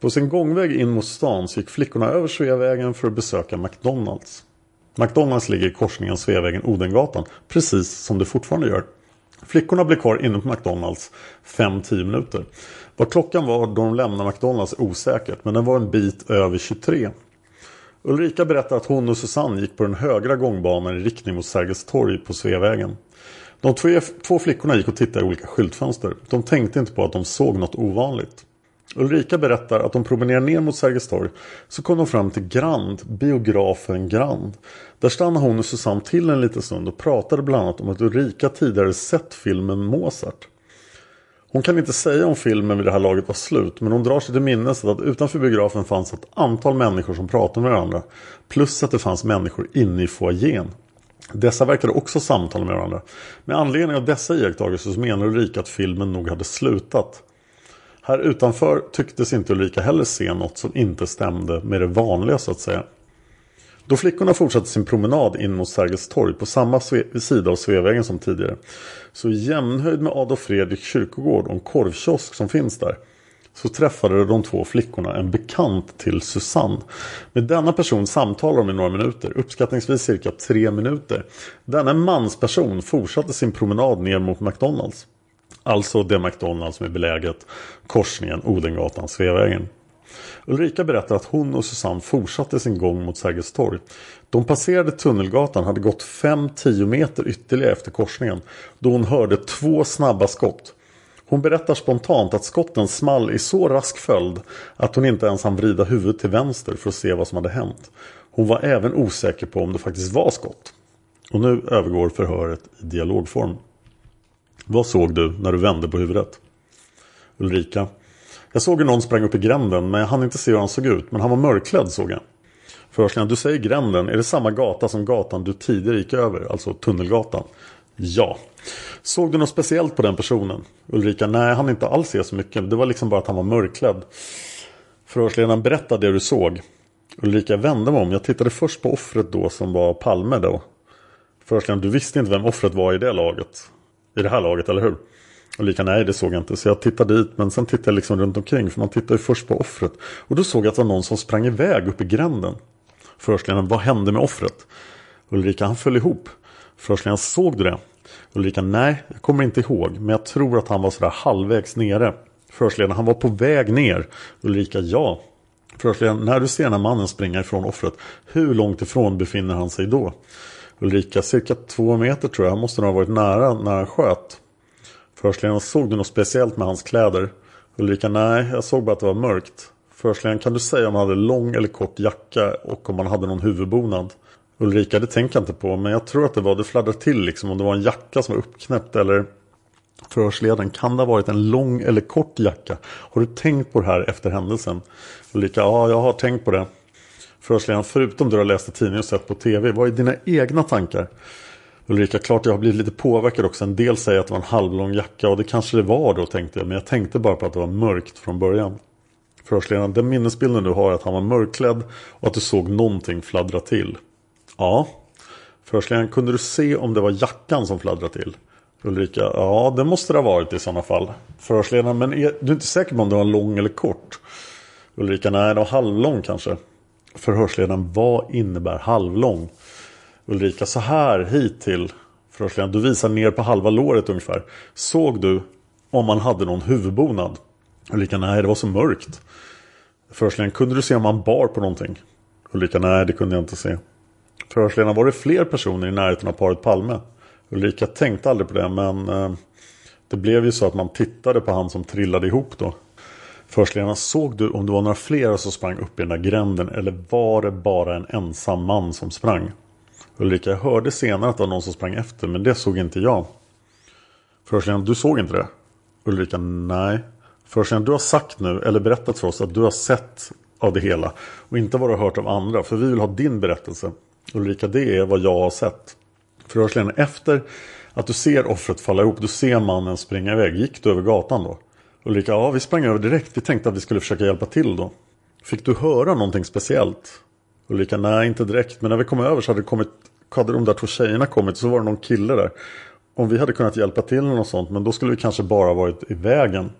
På sin gångväg in mot stan så gick flickorna över Sveavägen för att besöka McDonalds. McDonalds ligger i korsningen Sveavägen-Odengatan, precis som det fortfarande gör. Flickorna blev kvar inne på McDonalds 5-10 minuter. Vad klockan var då de lämnade McDonalds är osäkert, men den var en bit över 23. Ulrika berättar att hon och Susanne gick på den högra gångbanan i riktning mot Sergels torg på Sveavägen. De två flickorna gick och tittade i olika skyltfönster. De tänkte inte på att de såg något ovanligt. Ulrika berättar att de promenerar ner mot Sergels torg så kom de fram till Grand, biografen Grand. Där stannade hon och Susanne till en liten stund och pratade bland annat om att Ulrika tidigare sett filmen Mozart. Hon kan inte säga om filmen vid det här laget var slut men hon drar sig till minnes att utanför biografen fanns ett antal människor som pratade med varandra. Plus att det fanns människor inne i foajén. Dessa verkade också samtala med varandra. Med anledning av dessa iakttagelser så menar Ulrika att filmen nog hade slutat. Här utanför tycktes inte Ulrika heller se något som inte stämde med det vanliga så att säga. Då flickorna fortsatte sin promenad in mot Sergels torg på samma sida av Sveavägen som tidigare så i jämnhöjd med Adolf Fredrik kyrkogård och en korvkiosk som finns där så träffade de två flickorna en bekant till Susanne. Med denna person samtalar de i några minuter, uppskattningsvis cirka tre minuter. Denna mansperson fortsatte sin promenad ner mot McDonalds. Alltså det McDonalds som är beläget korsningen Odengatan-Sveavägen. Ulrika berättar att hon och Susanne fortsatte sin gång mot Sergels torg. De passerade Tunnelgatan hade gått 5-10 meter ytterligare efter korsningen då hon hörde två snabba skott. Hon berättar spontant att skotten small i så rask följd att hon inte ens hann vrida huvudet till vänster för att se vad som hade hänt. Hon var även osäker på om det faktiskt var skott. Och nu övergår förhöret i dialogform. Vad såg du när du vände på huvudet? Ulrika. Jag såg hur någon sprang upp i gränden men jag hann inte se hur han såg ut. Men han var mörkklädd såg jag. Förhörsledaren, du säger gränden. Är det samma gata som gatan du tidigare gick över? Alltså Tunnelgatan? Ja. Såg du något speciellt på den personen? Ulrika, nej han inte alls se så mycket. Det var liksom bara att han var mörkklädd. Förhörsledaren, berätta det du såg. Ulrika vände mig om. Jag tittade först på offret då som var Palme då. Förhörsledaren, du visste inte vem offret var i det laget? I det här laget, eller hur? Ulrika, nej det såg jag inte. Så jag tittade dit men sen tittade jag liksom runt omkring. För man tittar ju först på offret. Och då såg jag att det var någon som sprang iväg upp i gränden. Förhörsledaren, vad hände med offret? Ulrika, han föll ihop. Förhörsledaren, såg du det? Ulrika, nej, jag kommer inte ihåg. Men jag tror att han var sådär halvvägs nere. Förhörsledaren, han var på väg ner. Ulrika, ja. Förhörsledaren, när du ser den här mannen springa ifrån offret. Hur långt ifrån befinner han sig då? Ulrika, cirka två meter tror jag. Han måste nog ha varit nära när han sköt. Förhörsledaren, såg du något speciellt med hans kläder? Ulrika, nej, jag såg bara att det var mörkt. Förhörsledaren, kan du säga om han hade lång eller kort jacka och om han hade någon huvudbonad? Ulrika, det tänker jag inte på, men jag tror att det var, det fladdrade till liksom om det var en jacka som var uppknäppt eller förhörsledaren, kan det ha varit en lång eller kort jacka? Har du tänkt på det här efter händelsen? Ulrika, ja, jag har tänkt på det. Förhörsledaren, förutom det du har läst i tidningen och sett på tv, vad är dina egna tankar? Ulrika, klart jag har blivit lite påverkad också. En del säger att det var en halvlång jacka och det kanske det var då tänkte jag. Men jag tänkte bara på att det var mörkt från början. Förhörsledaren, den minnesbilden du har är att han var mörkklädd och att du såg någonting fladdra till. Ja. Förhörsledaren, kunde du se om det var jackan som fladdrade till? Ulrika, ja det måste det ha varit i sådana fall. Förhörsledaren, men är du inte säker på om det var lång eller kort? Ulrika, nej det var halvlång kanske. Förhörsledaren, vad innebär halvlång? Ulrika, så här hit till förhörsledaren. Du visar ner på halva låret ungefär. Såg du om man hade någon huvudbonad? Ulrika, nej det var så mörkt. Förhörsledaren, kunde du se om man bar på någonting? Ulrika, nej det kunde jag inte se. Förhörsledaren, var det fler personer i närheten av paret Palme? Ulrika tänkte aldrig på det men eh, det blev ju så att man tittade på han som trillade ihop då. Förhörsledaren, såg du om det var några fler som sprang upp i den där gränden eller var det bara en ensam man som sprang? Ulrika, jag hörde senare att det var någon som sprang efter men det såg inte jag. Förhörsledaren, du såg inte det? Ulrika, nej. Förhörsledaren, du har sagt nu eller berättat för oss att du har sett av det hela och inte vad du har hört av andra för vi vill ha din berättelse. Ulrika, det är vad jag har sett. Förhörsledaren, efter att du ser offret falla ihop, du ser mannen springa iväg. Gick du över gatan då? Ulrika, ja vi sprang över direkt. Vi tänkte att vi skulle försöka hjälpa till då. Fick du höra någonting speciellt? Ulrika, nej inte direkt. Men när vi kom över så hade, det kommit, hade de där två tjejerna kommit. Så var det någon kille där. om vi hade kunnat hjälpa till med något sånt. Men då skulle vi kanske bara varit i vägen.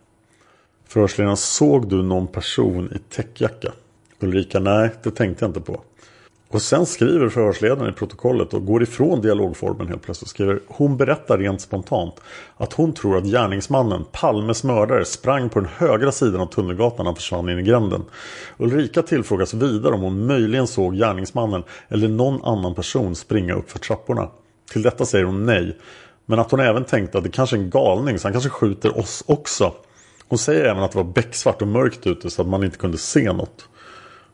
Förhörsledaren, såg du någon person i täckjacka? Ulrika, nej det tänkte jag inte på. Och sen skriver förhörsledaren i protokollet och går ifrån dialogformen helt plötsligt. Skriver, hon berättar rent spontant att hon tror att gärningsmannen, Palmes mördare, sprang på den högra sidan av Tunnelgatan när han försvann in i gränden. Ulrika tillfrågas vidare om hon möjligen såg gärningsmannen eller någon annan person springa upp för trapporna. Till detta säger hon nej. Men att hon även tänkte att det kanske är en galning så han kanske skjuter oss också. Hon säger även att det var becksvart och mörkt ute så att man inte kunde se något.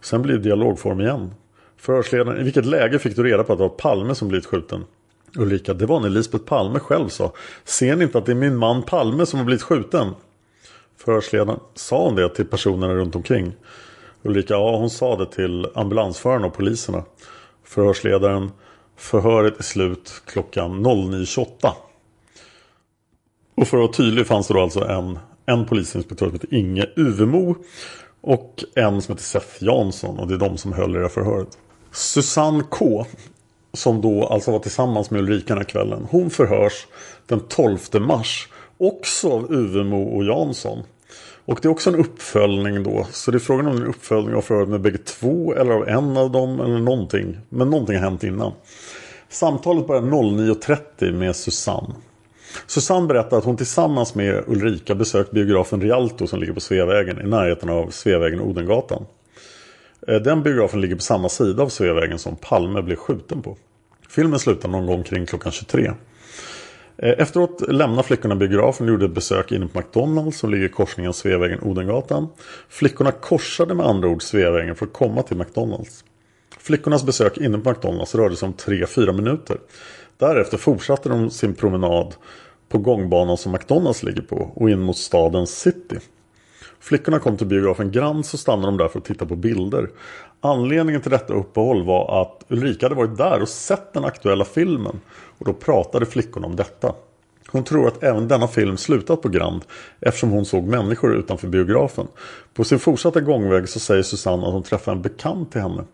Sen blir det dialogform igen. Förhörsledaren, i vilket läge fick du reda på att det var Palme som blivit skjuten? Ulrika, det var när Lisbeth Palme själv sa. Ser ni inte att det är min man Palme som har blivit skjuten? Förhörsledaren, sa hon det till personerna runt omkring? Ulrika, ja hon sa det till ambulansförarna och poliserna. Förhörsledaren, förhöret är slut klockan 09.28. Och för att vara tydlig fanns det då alltså en, en polisinspektör som heter Inge Uvemo och en som heter Seth Jansson och det är de som höll i det här förhöret. Susanne K. Som då alltså var tillsammans med Ulrika den här kvällen. Hon förhörs den 12 mars. Också av Uvemo och Jansson. Och det är också en uppföljning då. Så det är frågan om en uppföljning av förhöret med bägge två. Eller av en av dem. Eller någonting. Men någonting har hänt innan. Samtalet börjar 09.30 med Susanne. Susanne berättar att hon tillsammans med Ulrika besökt biografen Rialto som ligger på Sveavägen i närheten av Sveavägen och Odengatan. Eh, den biografen ligger på samma sida av Sveavägen som Palme blev skjuten på. Filmen slutar någon gång kring klockan 23. Eh, efteråt lämnar flickorna biografen och gjorde ett besök inne på McDonalds som ligger i korsningen Sveavägen-Odengatan. Flickorna korsade med andra ord Sveavägen för att komma till McDonalds. Flickornas besök inne på McDonalds rörde sig om 3-4 minuter. Därefter fortsatte de sin promenad på gångbanan som McDonalds ligger på och in mot stadens city. Flickorna kom till biografen Grand så stannade de där för att titta på bilder. Anledningen till detta uppehåll var att Ulrika hade varit där och sett den aktuella filmen. Och då pratade flickorna om detta. Hon tror att även denna film slutat på Grand eftersom hon såg människor utanför biografen. På sin fortsatta gångväg så säger Susanne att hon träffade en bekant till henne.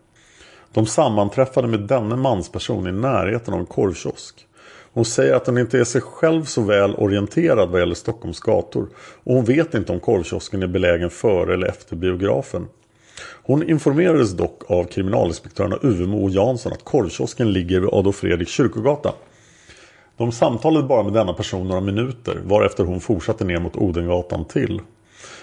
De sammanträffade med denne mansperson i närheten av en korvkiosk. Hon säger att hon inte är sig själv så väl orienterad vad gäller Stockholms gator. Och hon vet inte om korvkiosken är belägen före eller efter biografen. Hon informerades dock av kriminalinspektörerna Uvemo och Jansson att korvkiosken ligger vid Adolf Fredrik kyrkogata. De samtalade bara med denna person några minuter varefter hon fortsatte ner mot Odengatan till.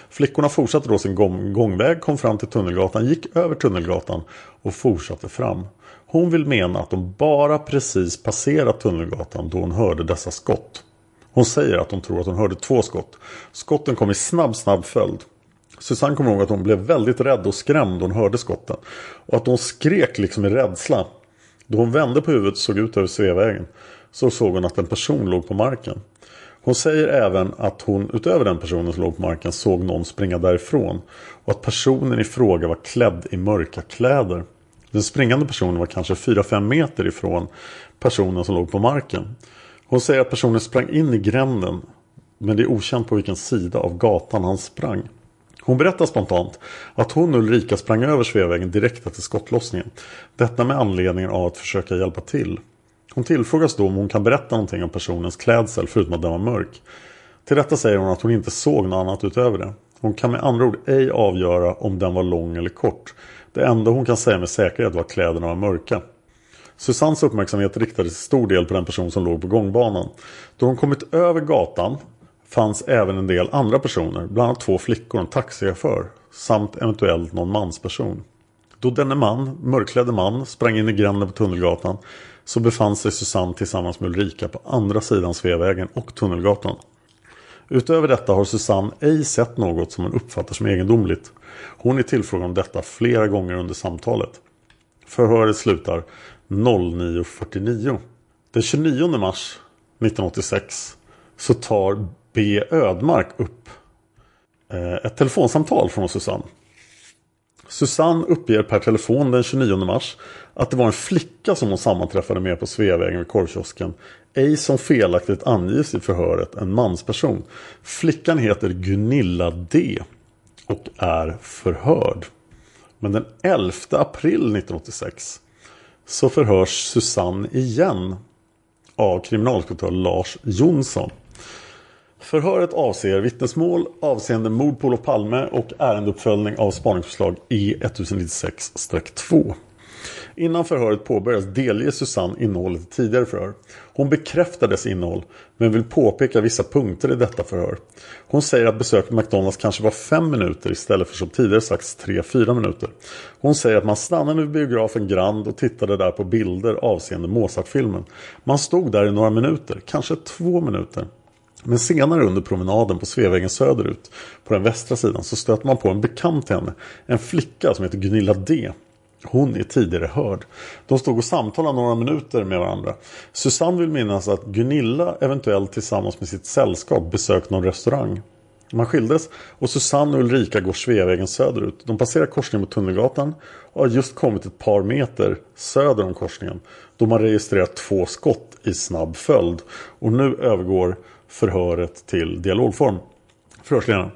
Flickorna fortsatte då sin gångväg, kom fram till Tunnelgatan, gick över Tunnelgatan och fortsatte fram. Hon vill mena att de bara precis passerat Tunnelgatan då hon hörde dessa skott. Hon säger att hon tror att hon hörde två skott. Skotten kom i snabb, snabb följd. Susanne kommer ihåg att hon blev väldigt rädd och skrämd då hon hörde skotten. Och att hon skrek liksom i rädsla. Då hon vände på huvudet och såg ut över Sveavägen så såg hon att en person låg på marken. Hon säger även att hon utöver den personen som låg på marken såg någon springa därifrån. Och att personen i fråga var klädd i mörka kläder. Den springande personen var kanske 4-5 meter ifrån personen som låg på marken. Hon säger att personen sprang in i gränden. Men det är okänt på vilken sida av gatan han sprang. Hon berättar spontant att hon och Ulrika sprang över Sveavägen direkt efter skottlossningen. Detta med anledningen av att försöka hjälpa till. Hon tillfrågas då om hon kan berätta någonting om personens klädsel förutom att den var mörk. Till detta säger hon att hon inte såg något annat utöver det. Hon kan med andra ord ej avgöra om den var lång eller kort. Det enda hon kan säga med säkerhet var att kläderna var mörka. Susannes uppmärksamhet riktades till stor del på den person som låg på gångbanan. Då hon kommit över gatan fanns även en del andra personer, bland annat två flickor och en taxichaufför samt eventuellt någon mansperson. Då denne man, mörkklädde man, sprang in i gränden på Tunnelgatan så befann sig Susanne tillsammans med Ulrika på andra sidan Sveavägen och Tunnelgatan. Utöver detta har Susanne ej sett något som hon uppfattar som egendomligt. Hon är tillfrågad om detta flera gånger under samtalet. Förhöret slutar 09.49. Den 29 mars 1986 så tar B. Ödmark upp eh, ett telefonsamtal från Susanne. Susanne uppger per telefon den 29 mars att det var en flicka som hon sammanträffade med på Sveavägen vid korvkiosken. Ej som felaktigt anges i förhöret en mansperson. Flickan heter Gunilla D och är förhörd. Men den 11 april 1986 så förhörs Susanne igen av kriminalinspektör Lars Jonsson. Förhöret avser vittnesmål avseende mord på Olof Palme och ärendeuppföljning av spaningsförslag E1096-2. Innan förhöret påbörjas delger Susanne innehållet i tidigare förhör. Hon bekräftar dess innehåll men vill påpeka vissa punkter i detta förhör. Hon säger att besöket McDonalds kanske var fem minuter istället för som tidigare sagts tre fyra minuter. Hon säger att man stannade vid biografen Grand och tittade där på bilder avseende Mozart-filmen. Man stod där i några minuter, kanske två minuter. Men senare under promenaden på Sveavägen söderut på den västra sidan så stöter man på en bekant till henne. En flicka som heter Gunilla D. Hon är tidigare hörd. De stod och samtalade några minuter med varandra. Susanne vill minnas att Gunilla eventuellt tillsammans med sitt sällskap besökt någon restaurang. Man skildes och Susanne och Ulrika går Sveavägen söderut. De passerar korsningen mot Tunnelgatan och har just kommit ett par meter söder om korsningen. Då man registrerat två skott i snabb följd. Och nu övergår förhöret till dialogform. Förhörsledaren.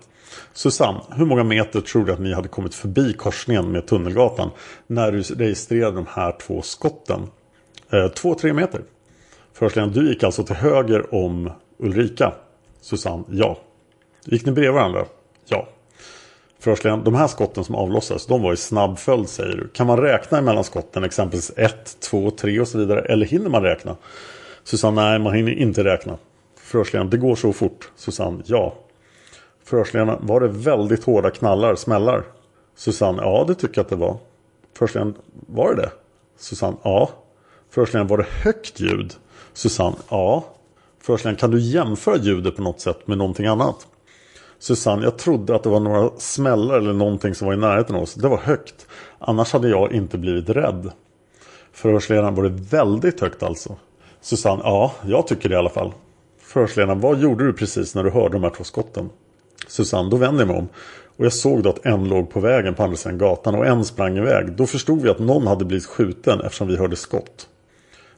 Susanne, hur många meter tror du att ni hade kommit förbi korsningen med Tunnelgatan när du registrerade de här två skotten? Eh, två, tre meter. Förhörsledaren, du gick alltså till höger om Ulrika? Susanne, ja. Gick ni bredvid varandra? Ja. Förhörsledaren, de här skotten som avlossades, de var i snabb följd säger du. Kan man räkna mellan skotten, exempelvis 1, 2, 3 och så vidare? Eller hinner man räkna? Susanne, nej man hinner inte räkna. Förhörsledaren, det går så fort. Susanne, ja. Förhörsledaren, var det väldigt hårda knallar, smällar? Susanne, ja det tycker jag att det var. Förhörsledaren, var det det? Susanne, ja. Förhörsledaren, var det högt ljud? Susanne, ja. Förhörsledaren, kan du jämföra ljudet på något sätt med någonting annat? Susanne, jag trodde att det var några smällar eller någonting som var i närheten av oss. Det var högt. Annars hade jag inte blivit rädd. Förhörsledaren, var det väldigt högt alltså? Susanne, ja, jag tycker det i alla fall. Förhörsledaren, vad gjorde du precis när du hörde de här två skotten? Susanne, då vände jag mig om. Och jag såg då att en låg på vägen på andra sidan gatan och en sprang iväg. Då förstod vi att någon hade blivit skjuten eftersom vi hörde skott.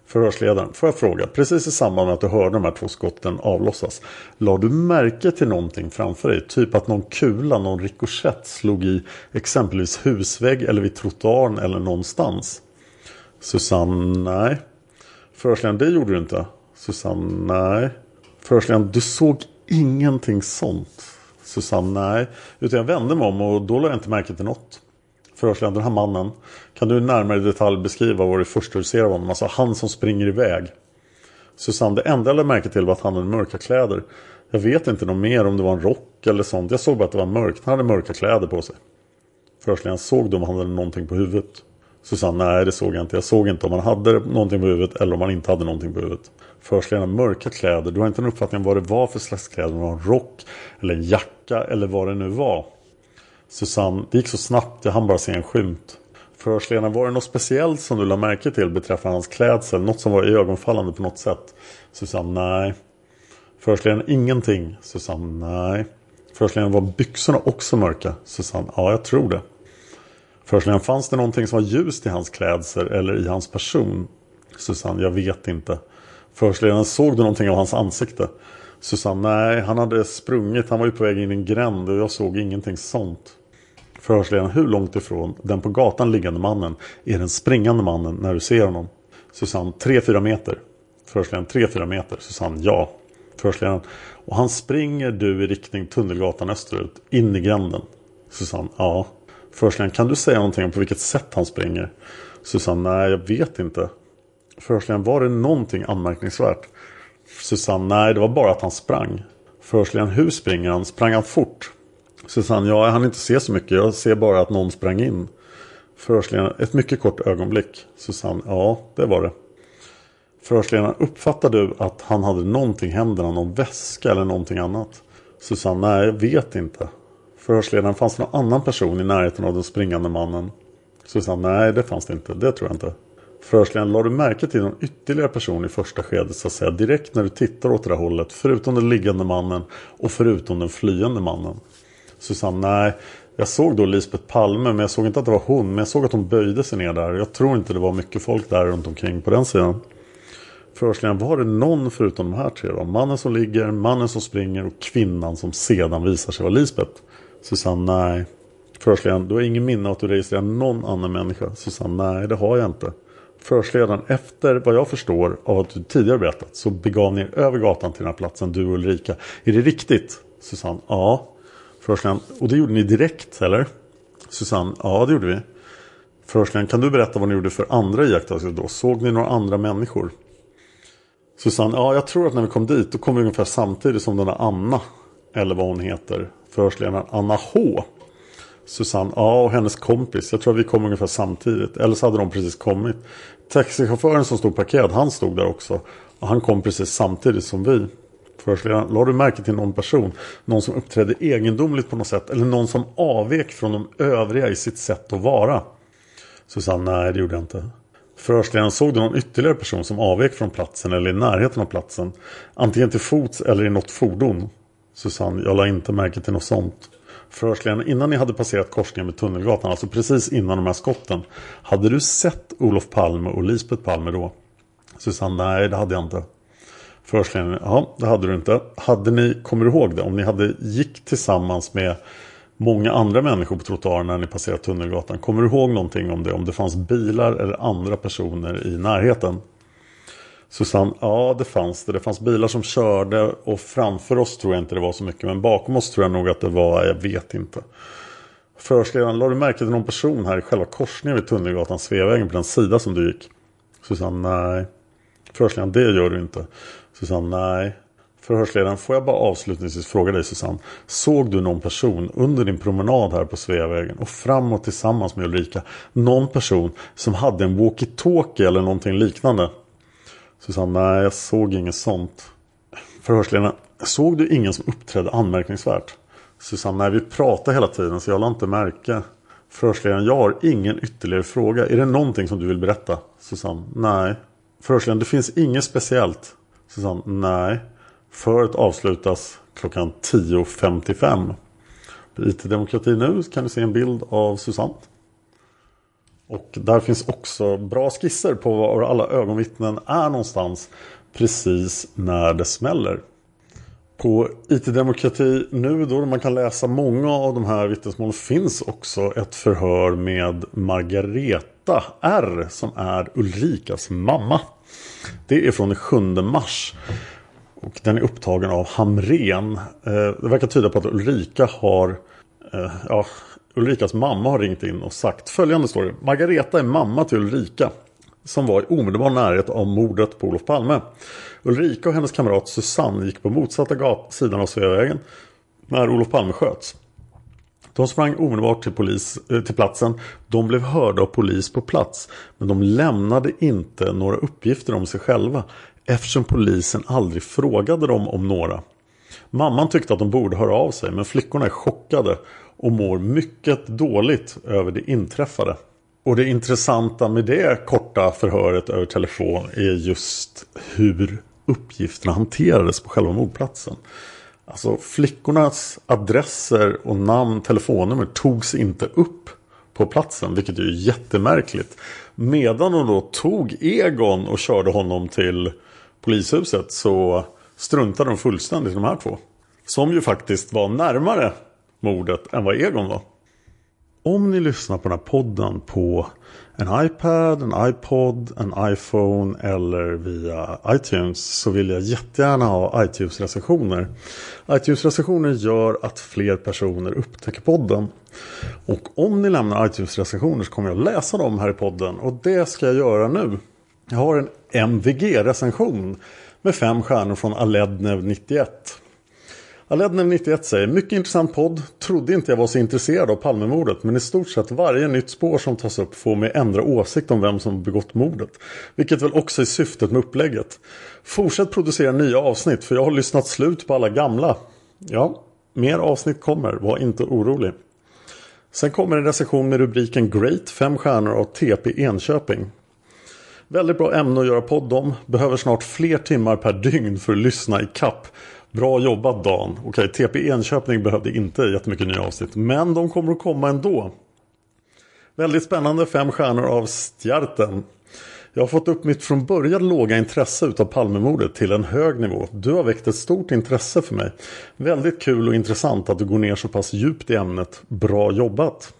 Förhörsledaren, får jag fråga, precis i samband med att du hörde de här två skotten avlossas. La du märke till någonting framför dig? Typ att någon kula, någon rikoschett slog i exempelvis husvägg eller vid trottoaren eller någonstans? Susanne, nej. Förhörsledaren, det gjorde du inte. Susanne, nej. Förhörsledaren, du såg ingenting sånt. Susanne, nej. Utan jag vände mig om och då lade jag inte märke till något. Förhörsledaren, den här mannen. Kan du närmare i detalj beskriva vad det första du ser av honom? Alltså han som springer iväg. Susanne, det enda jag lade märke till var att han hade mörka kläder. Jag vet inte något mer om det var en rock eller sånt. Jag såg bara att det var mörkt. Han hade mörka kläder på sig. Förhörsledaren, såg du om han hade någonting på huvudet? Susanne, nej det såg jag inte. Jag såg inte om han hade någonting på huvudet eller om han inte hade någonting på huvudet. Förhörsledaren, mörka kläder. Du har inte en uppfattning om vad det var för slags kläder. Om det var en rock eller en jacka eller vad det nu var. Susanne, det gick så snabbt. Jag hann bara se en skymt. Förhörsledaren, var det något speciellt som du lade märke till beträffande hans klädsel? Något som var ögonfallande på något sätt? Susanne, nej. Förhörsledaren, ingenting. Susanne, nej. Förhörsledaren, var byxorna också mörka? Susanne, ja jag tror det. Förhörsledaren, fanns det någonting som var ljust i hans klädsel eller i hans person? Susanne, jag vet inte. Förhörsledaren, såg du någonting av hans ansikte? Susanne, nej, han hade sprungit. Han var ju på väg in i en gränd och jag såg ingenting sånt. Förhörsledaren, hur långt ifrån den på gatan liggande mannen är den springande mannen när du ser honom? Susanne, 3-4 meter. Förhörsledaren, 3-4 meter. Susanne, ja. Förhörsledaren, och han springer du i riktning Tunnelgatan österut, in i gränden? Susanne, ja. Förhörsledaren, kan du säga någonting om på vilket sätt han springer? Susanne, nej jag vet inte. Förhörsledaren, var det någonting anmärkningsvärt? Susanne, nej det var bara att han sprang. Förhörsledaren, hur springer han? Sprang han fort? Susanne, ja jag hann inte se så mycket. Jag ser bara att någon sprang in. Förhörsledaren, ett mycket kort ögonblick. Susanne, ja det var det. Förhörsledaren, uppfattar du att han hade någonting i händerna? Någon väska eller någonting annat? Susanne, nej jag vet inte. Förhörsledaren, fanns det någon annan person i närheten av den springande mannen? Susanne, nej det fanns det inte. Det tror jag inte. Förhörsledaren, la du märke till någon ytterligare person i första skedet så att säga direkt när du tittar åt det där hållet förutom den liggande mannen och förutom den flyende mannen? Susanne, nej. Jag såg då Lisbeth Palme men jag såg inte att det var hon men jag såg att hon böjde sig ner där. Jag tror inte det var mycket folk där runt omkring på den sidan. Förhörsledaren, var det någon förutom de här tre då? Mannen som ligger, mannen som springer och kvinnan som sedan visar sig vara Lisbeth? Susanne, nej. Förhörsledaren, du har ingen minne av att du registrerar någon annan människa? Susanne, nej det har jag inte. Förhörsledaren, efter vad jag förstår av att du tidigare berättat så begav ni er över gatan till den här platsen, du och Ulrika. Är det riktigt? Susanne, ja. Förhörsledaren, och det gjorde ni direkt eller? Susanne, ja det gjorde vi. Förhörsledaren, kan du berätta vad ni gjorde för andra iakttagelser då? Såg ni några andra människor? Susanne, ja jag tror att när vi kom dit då kom vi ungefär samtidigt som den där Anna. Eller vad hon heter. Förhörsledaren Anna H. Susanne, ja och hennes kompis. Jag tror att vi kom ungefär samtidigt. Eller så hade de precis kommit. Taxichauffören som stod parkerad, han stod där också. Och han kom precis samtidigt som vi. Förhörsledaren, la du märke till någon person? Någon som uppträdde egendomligt på något sätt? Eller någon som avvek från de övriga i sitt sätt att vara? Susanne, nej det gjorde jag inte. Förhörsledaren såg du någon ytterligare person som avvek från platsen eller i närheten av platsen? Antingen till fots eller i något fordon? Susanne, jag la inte märke till något sånt. Förhörsledaren, innan ni hade passerat korsningen med Tunnelgatan, alltså precis innan de här skotten. Hade du sett Olof Palme och Lisbeth Palme då? Susanne, nej det hade jag inte. Förhörsledaren, ja det hade du inte. Hade ni, kommer du ihåg det, om ni hade gick tillsammans med många andra människor på trottoaren när ni passerat Tunnelgatan. Kommer du ihåg någonting om det? Om det fanns bilar eller andra personer i närheten? Susanne, ja det fanns det. Det fanns bilar som körde och framför oss tror jag inte det var så mycket. Men bakom oss tror jag nog att det var, jag vet inte. Förhörsledaren, la du märke till någon person här i själva korsningen vid Tunnelgatan, Sveavägen på den sida som du gick? Susanne, nej. Förhörsledaren, det gör du inte. Susanne, nej. Förhörsledaren, får jag bara avslutningsvis fråga dig Susanne. Såg du någon person under din promenad här på Sveavägen och framåt tillsammans med Ulrika? Någon person som hade en walkie-talkie eller någonting liknande? Susanne, nej jag såg inget sånt. Förhörsledaren, såg du ingen som uppträdde anmärkningsvärt? Susanne, nej vi pratade hela tiden så jag lade inte märke. Förhörsledaren, jag har ingen ytterligare fråga. Är det någonting som du vill berätta? Susanne, nej. Förhörsledaren, det finns inget speciellt. Susanne, nej. Föret avslutas klockan 10.55. På IT-demokrati nu kan du se en bild av Susanne. Och där finns också bra skisser på var alla ögonvittnen är någonstans precis när det smäller. På IT-demokrati nu då man kan läsa många av de här vittnesmålen finns också ett förhör med Margareta R som är Ulrikas mamma. Det är från den 7 mars. Och den är upptagen av Hamren. Eh, det verkar tyda på att Ulrika har eh, ja, Ulrikas mamma har ringt in och sagt följande story. Margareta är mamma till Ulrika. Som var i omedelbar närhet av mordet på Olof Palme. Ulrika och hennes kamrat Susanne gick på motsatta sidan av Sveavägen. När Olof Palme sköts. De sprang omedelbart till, polis, eh, till platsen. De blev hörda av polis på plats. Men de lämnade inte några uppgifter om sig själva. Eftersom polisen aldrig frågade dem om några. Mamman tyckte att de borde höra av sig men flickorna är chockade och mår mycket dåligt över det inträffade. Och det intressanta med det korta förhöret över telefon är just hur uppgifterna hanterades på själva mordplatsen. Alltså flickornas adresser och namn, telefonnummer togs inte upp på platsen, vilket är jättemärkligt. Medan de då tog Egon och körde honom till polishuset så struntade de fullständigt i de här två. Som ju faktiskt var närmare mordet än vad Egon var. Om ni lyssnar på den här podden på en iPad, en iPod, en iPhone eller via iTunes så vill jag jättegärna ha iTunes-recensioner. iTunes-recensioner gör att fler personer upptäcker podden. Och om ni lämnar iTunes-recensioner så kommer jag läsa dem här i podden och det ska jag göra nu. Jag har en MVG-recension med fem stjärnor från Alednev91. Alednev91 säger Mycket intressant podd. Trodde inte jag var så intresserad av Palmemordet men i stort sett varje nytt spår som tas upp får mig ändra åsikt om vem som begått mordet. Vilket väl också är syftet med upplägget. Fortsätt producera nya avsnitt för jag har lyssnat slut på alla gamla. Ja, mer avsnitt kommer. Var inte orolig. Sen kommer en recension med rubriken Great, fem stjärnor av TP Enköping. Väldigt bra ämne att göra podd om. Behöver snart fler timmar per dygn för att lyssna i kapp. Bra jobbat Dan. Okej, TP Enköping behövde inte jättemycket nya avsnitt. Men de kommer att komma ändå. Väldigt spännande fem stjärnor av Stjärten. Jag har fått upp mitt från början låga intresse utav Palmemordet till en hög nivå. Du har väckt ett stort intresse för mig. Väldigt kul och intressant att du går ner så pass djupt i ämnet. Bra jobbat!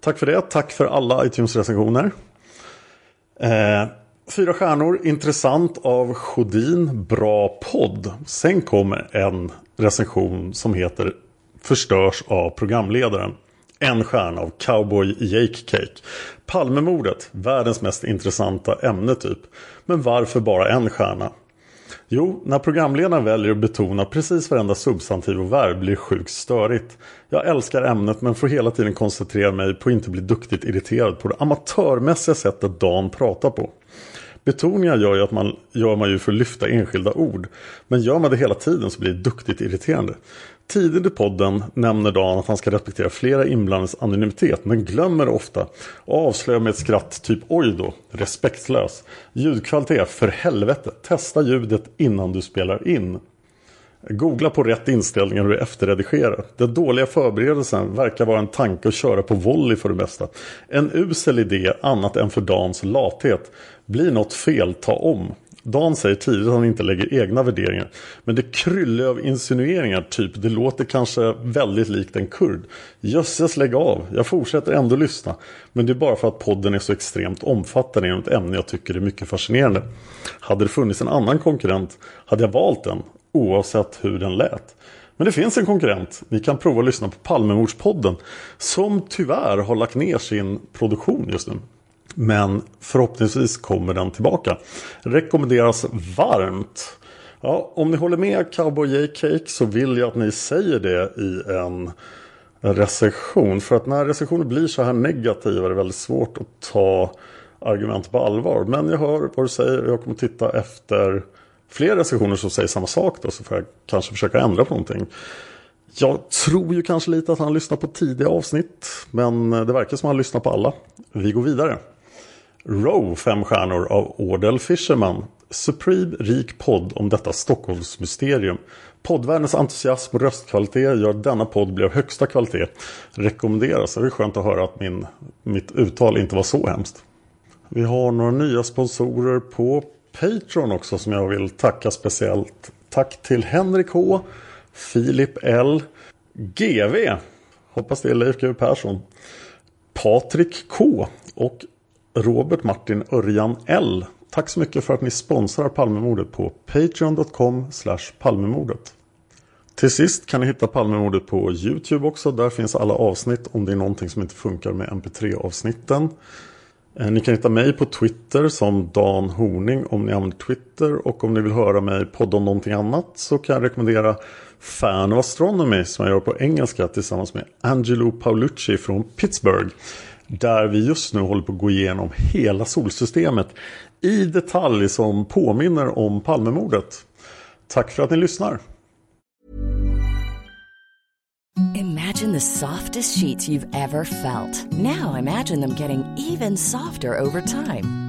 Tack för det. Tack för alla iTunes-recensioner. Eh, fyra stjärnor, intressant av Sjödin, bra podd. Sen kommer en recension som heter Förstörs av programledaren. En stjärna av Cowboy Jake Cake. Palmemordet, världens mest intressanta ämne typ. Men varför bara en stjärna? Jo, när programledaren väljer att betona precis varenda substantiv och verb blir sjukt störigt. Jag älskar ämnet men får hela tiden koncentrera mig på att inte bli duktigt irriterad på det amatörmässiga sättet Dan pratar på. Betoningar gör, ju att man, gör man ju för att lyfta enskilda ord. Men gör man det hela tiden så blir det duktigt irriterande. Tidigt i podden nämner Dan att han ska respektera flera inblandades anonymitet men glömmer ofta och avslöjar med ett skratt typ oj då, respektlös. Ljudkvalitet, för helvete, testa ljudet innan du spelar in. Googla på rätt inställningar och efterredigera. Den dåliga förberedelsen verkar vara en tanke att köra på volley för det mesta. En usel idé annat än för Dans lathet. Blir något fel, ta om. Dan säger tidigt att han inte lägger egna värderingar. Men det kryllar av insinueringar typ det låter kanske väldigt likt en kurd. Jösses lägg av, jag fortsätter ändå lyssna. Men det är bara för att podden är så extremt omfattande inom ett ämne jag tycker är mycket fascinerande. Hade det funnits en annan konkurrent hade jag valt den oavsett hur den lät. Men det finns en konkurrent. Ni kan prova att lyssna på Palmemordspodden som tyvärr har lagt ner sin produktion just nu. Men förhoppningsvis kommer den tillbaka. Rekommenderas varmt. Ja, om ni håller med Cowboy J-Cake så vill jag att ni säger det i en recension. För att när recensioner blir så här negativa är det väldigt svårt att ta argument på allvar. Men jag hör vad du säger och jag kommer titta efter fler recensioner som säger samma sak. Då, så får jag kanske försöka ändra på någonting. Jag tror ju kanske lite att han lyssnar på tidiga avsnitt. Men det verkar som att han lyssnar på alla. Vi går vidare. Row 5 stjärnor av Ordel Fisherman. Supreme rik podd om detta Stockholmsmysterium. Poddvärldens entusiasm och röstkvalitet gör att denna podd blir av högsta kvalitet. Rekommenderas. Det är skönt att höra att min, mitt uttal inte var så hemskt. Vi har några nya sponsorer på Patreon också som jag vill tacka speciellt. Tack till Henrik H, Filip L, GV, hoppas det är Leif GW Persson, Patrik K och Robert Martin Örjan L. Tack så mycket för att ni sponsrar Palmemordet på patreon.com palmemordet. Till sist kan ni hitta Palmemordet på Youtube också. Där finns alla avsnitt om det är någonting som inte funkar med mp3-avsnitten. Eh, ni kan hitta mig på Twitter som Dan Horning om ni använder Twitter. Och om ni vill höra mig podda om någonting annat så kan jag rekommendera Fan of Astronomy som jag gör på engelska tillsammans med Angelo Paolucci från Pittsburgh. Där vi just nu håller på att gå igenom hela solsystemet i detalj som påminner om Palmemordet. Tack för att ni lyssnar. Imagine the softest sheets you've ever felt. Now imagine them getting even softer over time.